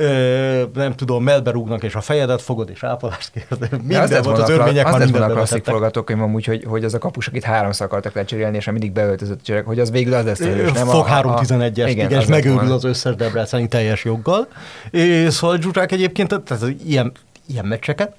ö, nem tudom, melbe rúgnak, és a fejedet fogod, és ápolást kérdez. De az Minden lett volt, az a örmények az lett volna a klasszik forgatókönyv amúgy, hogy, hogy az a kapus, akit háromszor akartak lecserélni, és mindig beöltözött csöreg, hogy az végül az lesz erős, nem? Fog A- a- 3-11-es, igen, az és megőrül az összes Debreceni teljes joggal. És szóval Zsuzsák egyébként, tehát az ilyen, ilyen meccseket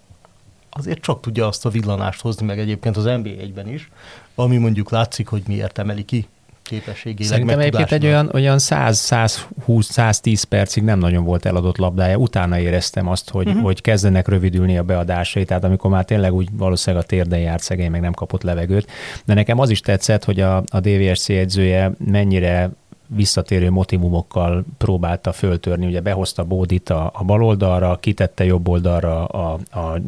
azért csak tudja azt a villanást hozni, meg egyébként az NBA-ben is, ami mondjuk látszik, hogy miért emeli ki képességének, Szerintem egyébként egy olyan, olyan 100-120-110 percig nem nagyon volt eladott labdája. Utána éreztem azt, hogy, uh-huh. hogy kezdenek rövidülni a beadásai, tehát amikor már tényleg úgy valószínűleg a térden járt szegény, meg nem kapott levegőt. De nekem az is tetszett, hogy a, a DVSC edzője mennyire visszatérő motivumokkal próbálta föltörni. Ugye behozta Bódit a, a bal oldalra, kitette jobb oldalra a, a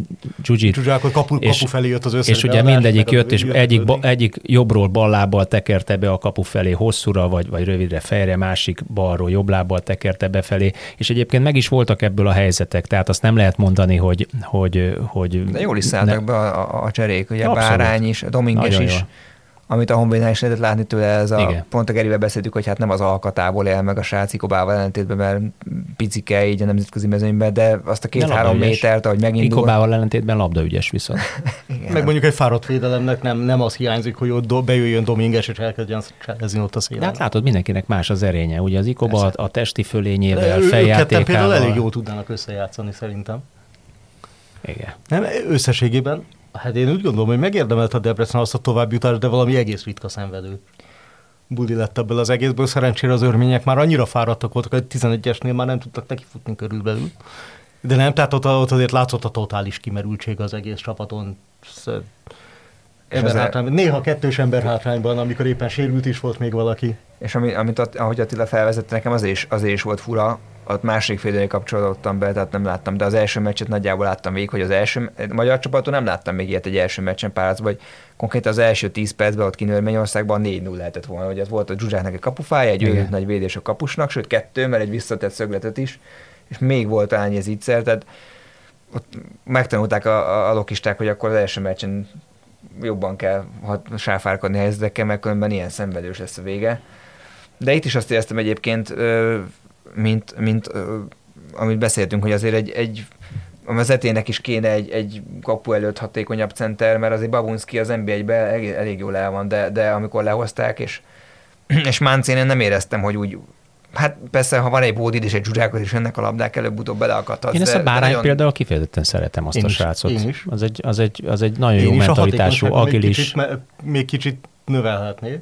Zsuzsit. Zsuzsákot kapu, és, kapu felé jött az összes És ugye mindegyik jött, és egyik, ba, egyik jobbról bal lábbal tekerte be a kapu felé hosszúra, vagy, vagy rövidre fejre, másik balról jobb lábbal tekerte befelé, és egyébként meg is voltak ebből a helyzetek, tehát azt nem lehet mondani, hogy... hogy, hogy De jól is szálltak ne... be a, a, a cserék, ugye Abszolút. Bárány is, Dominges is. Jó amit a Honvédnál is lehetett látni tőle, ez a, Igen. pont a Gerivel beszéltük, hogy hát nem az alkatából él meg a srác Ikobával ellentétben, mert picike így a nemzetközi mezőnyben, de azt a két-három métert, ahogy megindul. Ikobával ellentétben labdaügyes viszont. <laughs> meg mondjuk egy fáradt védelemnek nem, nem az hiányzik, hogy ott do, bejöjjön Dominges, és elkezdjen ezni ott a szélen. Hát látod, mindenkinek más az erénye. Ugye az Ikoba a, a testi fölényével, feljátékával. például elég jól tudnának összejátszani szerintem. Igen. Nem, összességében Hát én úgy gondolom, hogy megérdemelt a Debrecen azt a továbbjutást, de valami egész ritka szenvedő buli lett ebből az egészből. Szerencsére az örmények már annyira fáradtak voltak, hogy 11-esnél már nem tudtak neki futni körülbelül. De nem, tehát ott, ott azért látszott a totális kimerültség az egész csapaton. Ember hátrány, néha kettős ember hátrányban, amikor éppen sérült is volt még valaki. És ami, amit, ahogy Attila felvezette, nekem az is, az is volt fura, ott második fél kapcsolódtam be, tehát nem láttam, de az első meccset nagyjából láttam végig, hogy az első, a magyar csapaton nem láttam még ilyet egy első meccsen párcban, hogy konkrétan az első 10 percben ott Kinőrményországban 4-0 lehetett volna, hogy ez volt a Zsuzsáknak egy kapufája, egy őrült nagy védés a kapusnak, sőt kettő, mert egy visszatett szögletet is, és még volt annyi ez ígyszer, tehát ott megtanulták a, a, a lokisták, hogy akkor az első meccsen jobban kell sáfárkodni helyzetekkel, mert különben ilyen szenvedős lesz a vége. De itt is azt éreztem egyébként, mint, mint amit beszéltünk, hogy azért egy, egy a vezetének is kéne egy, egy kapu előtt hatékonyabb center, mert azért Babunski az NBA-ben elég, elég jól el van, de, de amikor lehozták, és, <clears throat> és Máncén én nem éreztem, hogy úgy Hát persze, ha van egy bódid és egy zsuzsákot, és ennek a labdák előbb-utóbb beleakadhatsz. Én ezt a bárány nagyon... például kifejezetten szeretem azt én a is, srácot. Én is. Az egy, az egy, az egy nagyon én jó mentalitású, agilis. Még kicsit, még kicsit növelhetné.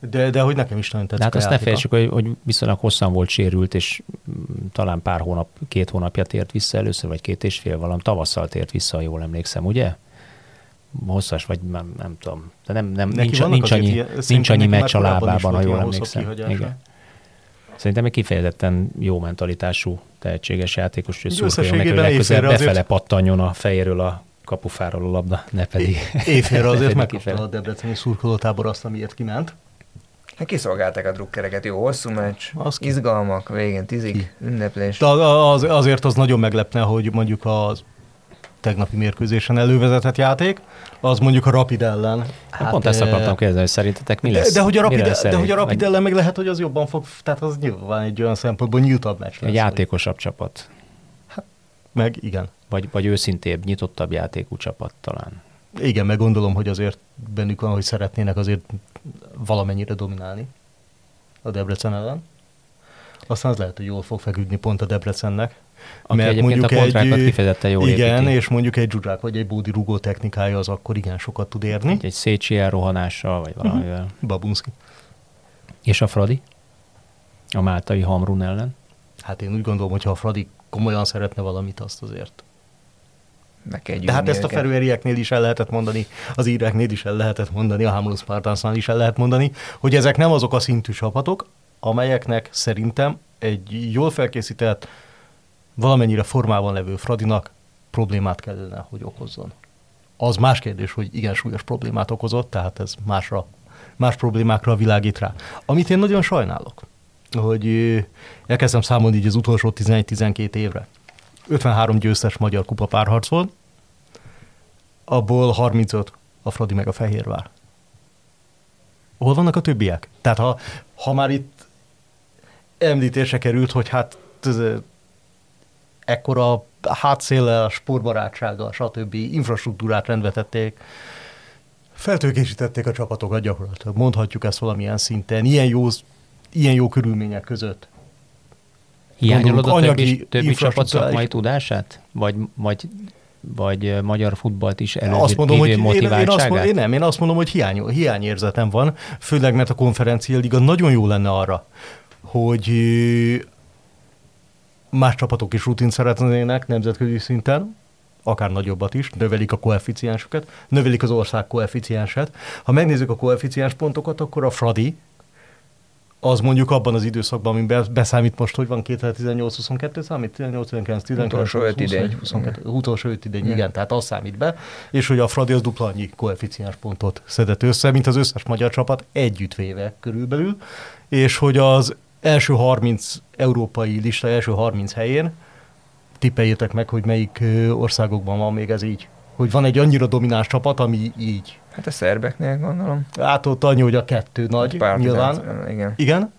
De, de hogy nekem is nagyon tetszik. De hát azt ne felejtsük, hogy, hogy viszonylag hosszan volt sérült, és mm, talán pár hónap, két hónapja tért vissza először, vagy két és fél valam, tavasszal tért vissza, ha jól emlékszem, ugye? Hosszas, vagy nem, nem tudom. De nem, nem, nincs, nincs, annyi, ilyen, nincs annyi meccs a lábában, ha jól emlékszem. Igen. Szerintem egy kifejezetten jó mentalitású, tehetséges játékos, hogy szurkoljon neki, hogy legközelebb befele azért... pattanjon a fejéről a kapufáról a labda, ne pedig... Évfélre azért <laughs> megkapta a Debreceni szurkolótábor azt, amiért kiment. Hát kiszolgálták a drukkereket, jó hosszú meccs, az izgalmak, végén tízig, ki. ünneplés. De az, azért az nagyon meglepne, hogy mondjuk az tegnapi mérkőzésen elővezetett játék, az mondjuk a Rapid ellen. Hát, pont ezt akartam kérdezni, hogy szerintetek mi lesz? De, de, hogy, a Rapid, de hogy a Rapid ellen meg lehet, hogy az jobban fog, tehát az nyilván egy olyan szempontból nyíltabb meccs lesz. Egy játékosabb hogy... csapat. Hát, meg igen. Vagy, vagy őszintébb, nyitottabb játékú csapat talán. Igen, meg gondolom, hogy azért bennük van, hogy szeretnének azért valamennyire dominálni a Debrecen ellen. Aztán az lehet, hogy jól fog feküdni pont a Debrecennek. Aki mert mondjuk a egy, kifejezetten jól Igen, építi. és mondjuk egy dzsuzsák vagy egy bódi rugó technikája az akkor igen sokat tud érni. Egy, egy Szécsi elrohanással, vagy valamivel. Uh-huh. Babunski. És a Fradi? A Máltai Hamrun ellen? Hát én úgy gondolom, hogy ha a Fradi komolyan szeretne valamit, azt azért meg kell De hát ezt a ferőerieknél is el lehetett mondani, az íreknél is el lehetett mondani, a Hamlin Spartansnál is el lehet mondani, hogy ezek nem azok a szintű csapatok, amelyeknek szerintem egy jól felkészített, valamennyire formában levő Fradinak problémát kellene, hogy okozzon. Az más kérdés, hogy igen súlyos problémát okozott, tehát ez másra, más problémákra világít rá. Amit én nagyon sajnálok, hogy elkezdtem számolni így az utolsó 11-12 évre. 53 győztes magyar kupa párharc volt, abból 35 a Fradi meg a Fehérvár. Hol vannak a többiek? Tehát ha, ha már itt említése került, hogy hát ekkora hátszéllel, sportbarátsággal, stb. infrastruktúrát rendvetették, feltőkésítették a csapatokat gyakorlatilag. Mondhatjuk ezt valamilyen szinten, ilyen jó, ilyen jó körülmények között. Hiányolod a többi, többi csapat szakmai tudását? Vagy, vagy vagy magyar futballt is elő azt mondom, hogy én, én, azt mondom, én nem, én azt mondom, hogy hiány, hiányérzetem van, főleg mert a konferencia liga nagyon jó lenne arra, hogy más csapatok is rutint szeretnének nemzetközi szinten, akár nagyobbat is, növelik a koeficiensukat, növelik az ország koeficiensát. Ha megnézzük a koeficiens pontokat, akkor a Fradi, az mondjuk abban az időszakban, amiben beszámít most, hogy van 2018-22 számít, 18, 19, 19, utolsó 20, idény. 22, utolsó öt idény, igen. igen, tehát az számít be, és hogy a Fradi az dupla annyi koeficiens pontot szedett össze, mint az összes magyar csapat együttvéve körülbelül, és hogy az első 30 európai lista első 30 helyén tippeljétek meg, hogy melyik országokban van még ez így. Hogy van egy annyira domináns csapat, ami így. Hát a szerbeknél gondolom. Hát ott annyi, hogy a kettő nagy, Pár nyilván. Igen. Igen?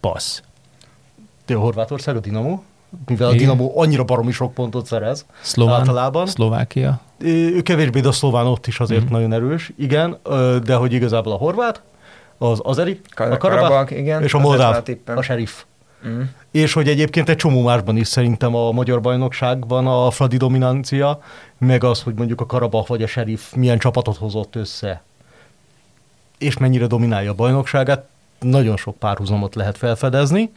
Passz. De a Horvátország, a Dinamo? Mivel Igen. a Dinamo annyira baromi sok pontot szerez Szlován, általában. Szlovákia. Ő kevésbé, de a szlován ott is azért mm. nagyon erős. Igen, de hogy igazából a horvát, az azeri, a Karabak, igen, és a Moldáv, a, a sheriff. Mm. És hogy egyébként egy csomó másban is szerintem a magyar bajnokságban a Fradi dominancia, meg az, hogy mondjuk a Karabach vagy a Sheriff milyen csapatot hozott össze, és mennyire dominálja a bajnokságát, nagyon sok párhuzamot lehet felfedezni,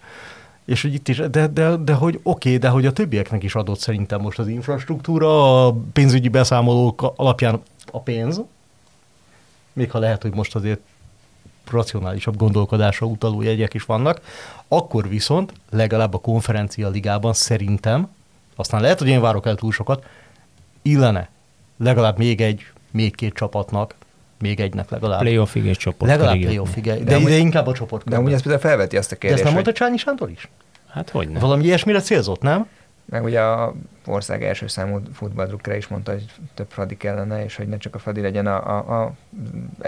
és hogy itt is, de, de, de hogy oké, okay, de hogy a többieknek is adott szerintem most az infrastruktúra, a pénzügyi beszámolók alapján a pénz, még ha lehet, hogy most azért racionálisabb gondolkodásra utaló jegyek is vannak, akkor viszont legalább a konferencia ligában szerintem, aztán lehet, hogy én várok el túl sokat, illene legalább még egy, még két csapatnak, még egynek legalább. Playoffig és csoport. Legalább playoffig, de, de, de, inkább a csoport. De amúgy ez például felveti azt a kérdést. De ezt nem mondta Csányi Sándor is? Hát hogy nem. Valami ilyesmire célzott, nem? Meg ugye a ország első számú futballdrukkere is mondta, hogy több Fradi kellene, és hogy ne csak a Fradi legyen a, a, a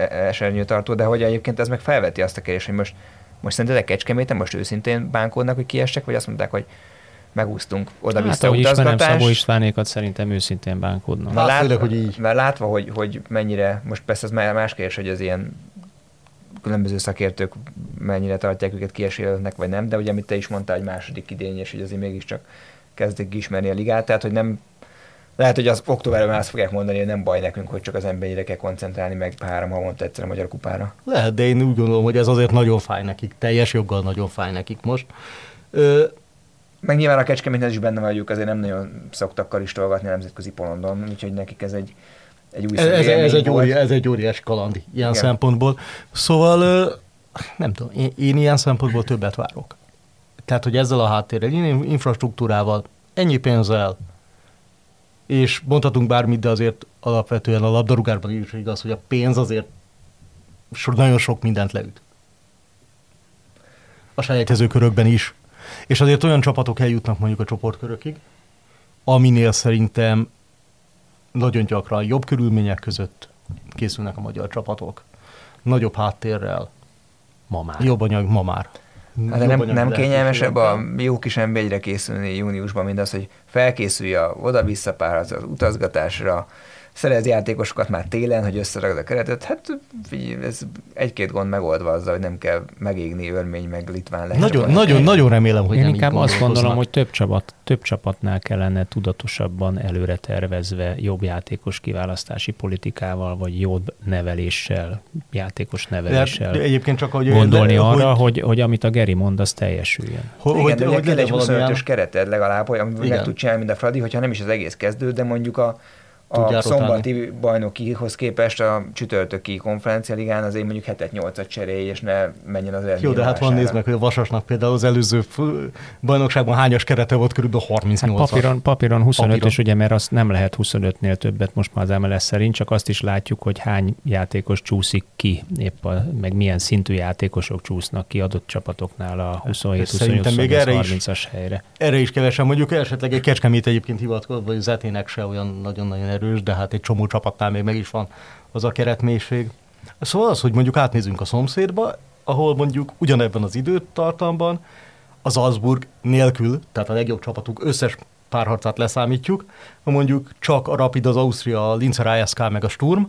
esernyő tartó, de hogy egyébként ez meg felveti azt a kérdést, hogy most, most szerinted a Kecskeméten most őszintén bánkódnak, hogy kiestek, vagy azt mondták, hogy megúsztunk oda-vissza hát, ismerem Szabó Istvánékat, szerintem őszintén bánkódnak. Mert, hát, látva, hogy így. mert látva, hogy, hogy mennyire, most persze ez más kérdés, hogy az ilyen különböző szakértők mennyire tartják őket kiesélnek, vagy nem, de ugye, amit te is mondtál, egy második idény, és hogy azért mégiscsak kezdik ismerni a ligát, tehát hogy nem lehet, hogy az októberben azt fogják mondani, hogy nem baj nekünk, hogy csak az emberre kell koncentrálni, meg három havonta egyszer a Magyar Kupára. Lehet, de én úgy gondolom, hogy ez azért nagyon fáj nekik, teljes joggal nagyon fáj nekik most. Ö... Meg nyilván a Kecskeméthez is benne vagyunk, azért nem nagyon szoktak karistolgatni a nemzetközi polondon, úgyhogy nekik ez egy, egy új ez, ez, ez, egy óri, ez egy óriás kaland ilyen Igen. szempontból. Szóval nem tudom, én, én ilyen szempontból többet várok. Tehát, hogy ezzel a háttérrel, infrastruktúrával, ennyi pénzzel, és mondhatunk bármit, de azért alapvetően a labdarúgásban is igaz, hogy a pénz azért nagyon sok mindent leüt. A selejtező körökben is. És azért olyan csapatok eljutnak mondjuk a csoportkörökig, aminél szerintem nagyon gyakran jobb körülmények között készülnek a magyar csapatok. Nagyobb háttérrel. Ma már. Jobb anyag, ma már. Hát de nem, nem kényelmesebb a jó kis emberre készülni júniusban, mint az, hogy felkészülj a oda-vissza az utazgatásra, szerez játékosokat már télen, hogy összeragad a keretet, hát ez egy-két gond megoldva azzal, hogy nem kell megégni örmény meg litván lehet. Nagyon, nagyon, nagyon remélem, hogy Én nem inkább azt gondolom, hogy több, csapat, több csapatnál kellene tudatosabban előre tervezve jobb játékos kiválasztási politikával, vagy jobb neveléssel, játékos neveléssel de, de egyébként csak, hogy gondolni de, arra, hogy, hogy, hogy, amit a Geri mond, az teljesüljön. Hogy, Igen, hogy, de hogy kell egy 25-ös kereted legalább, hogy meg tud csinálni, mint a Fradi, hogyha nem is az egész kezdő, de mondjuk a a szombati bajnokihoz képest a csütörtöki konferencialigán azért mondjuk hetet nyolcat cserélj, és ne menjen az Jó, de hát van nézd meg, hogy a Vasasnak például az előző bajnokságban hányas kerete volt, körülbelül 38 hát papíron, papíron 25 papíron. és ugye, mert azt nem lehet 25-nél többet most már az MLS szerint, csak azt is látjuk, hogy hány játékos csúszik ki, épp a, meg milyen szintű játékosok csúsznak ki adott csapatoknál a 27-28-30-as helyre. Erre is kevesen mondjuk, esetleg egy kecskemét egyébként hivatkozva, hogy Zetének se olyan nagyon-nagyon erős, de hát egy csomó csapatnál még meg is van az a keretmélység. Szóval az, hogy mondjuk átnézünk a szomszédba, ahol mondjuk ugyanebben az időtartamban az Salzburg nélkül, tehát a legjobb csapatuk összes párharcát leszámítjuk, mondjuk csak a Rapid, az Ausztria, a Linzer ASK meg a Sturm,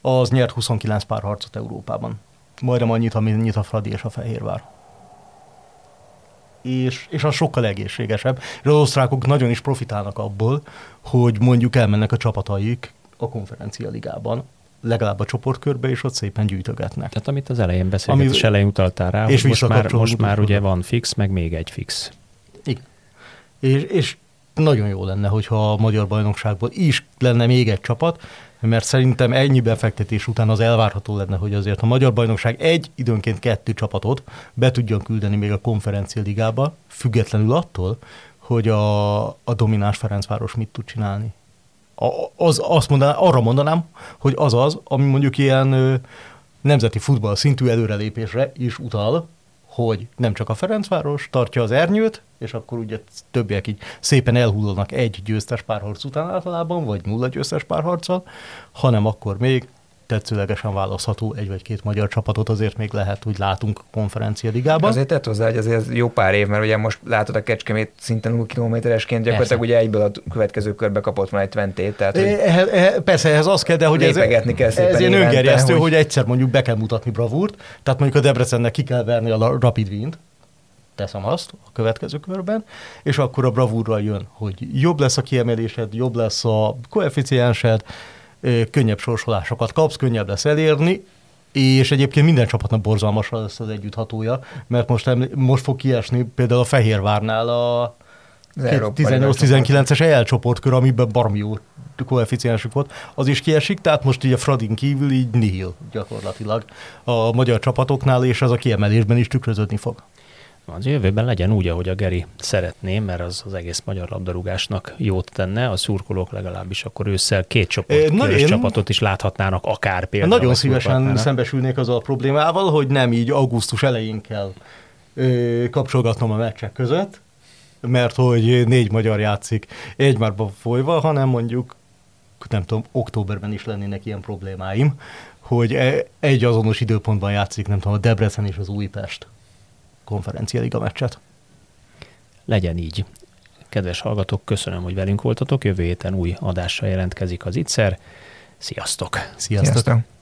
az nyert 29 párharcot Európában. Majdnem annyit, amit nyit a Fradi és a Fehérvár. És, és az sokkal egészségesebb. És az osztrákok nagyon is profitálnak abból, hogy mondjuk elmennek a csapataik a konferencia ligában, legalább a csoportkörbe, és ott szépen gyűjtögetnek. Tehát amit az elején beszélgetés Ami, elején utaltál rá, és most már, most már ugye van fix, meg még egy fix. Igen. És, és nagyon jó lenne, hogyha a magyar bajnokságból is lenne még egy csapat, mert szerintem ennyi befektetés után az elvárható lenne, hogy azért a Magyar Bajnokság egy, időnként kettő csapatot be tudjon küldeni még a konferencia ligába, függetlenül attól, hogy a, a domináns Ferencváros mit tud csinálni. A, az, azt mondanám, arra mondanám, hogy az az, ami mondjuk ilyen ö, nemzeti futball szintű előrelépésre is utal, hogy nem csak a Ferencváros tartja az ernyőt, és akkor ugye többiek így szépen elhullnak egy győztes párharc után általában, vagy nulla győztes párharccal, hanem akkor még tetszőlegesen választható egy vagy két magyar csapatot azért még lehet, hogy látunk konferencia ligában. Azért tett hozzá, hogy azért jó pár év, mert ugye most látod a Kecskemét szinten 0 kilométeresként gyakorlatilag ugye egyből a következő körbe kapott majd Twentét. Tehát, ehhez, ehhez, persze ehhez az kell, de hogy ez, kell ez ilyen öngerjesztő, hogy... hogy egyszer mondjuk be kell mutatni bravúrt, tehát mondjuk a Debrecennek ki kell verni a Rapid Wind, teszem azt a következő körben, és akkor a bravúrral jön, hogy jobb lesz a kiemelésed, jobb lesz a koeficiensed, könnyebb sorsolásokat kapsz, könnyebb lesz elérni, és egyébként minden csapatnak borzalmas lesz az együtthatója, mert most, most fog kiesni például a Fehérvárnál a 18-19-es EL csoportkör, amiben baromi jó koeficiensük volt, az is kiesik, tehát most így a Fradin kívül így nihil gyakorlatilag a magyar csapatoknál, és az a kiemelésben is tükröződni fog az jövőben legyen úgy, ahogy a Geri szeretné, mert az az egész magyar labdarúgásnak jót tenne, a szurkolók legalábbis akkor ősszel két csoport, Na, én csapatot is láthatnának akár például. Nagyon szívesen szembesülnék azzal a problémával, hogy nem így augusztus elején kell ö, kapcsolgatnom a meccsek között, mert hogy négy magyar játszik egymárba folyva, hanem mondjuk nem tudom, októberben is lennének ilyen problémáim, hogy e, egy azonos időpontban játszik, nem tudom, a Debrecen és az Újpest konferencia liga meccset. Legyen így. Kedves hallgatók, köszönöm, hogy velünk voltatok. Jövő héten új adással jelentkezik az ITSZER. Sziasztok! Sziasztok! Sziasztok.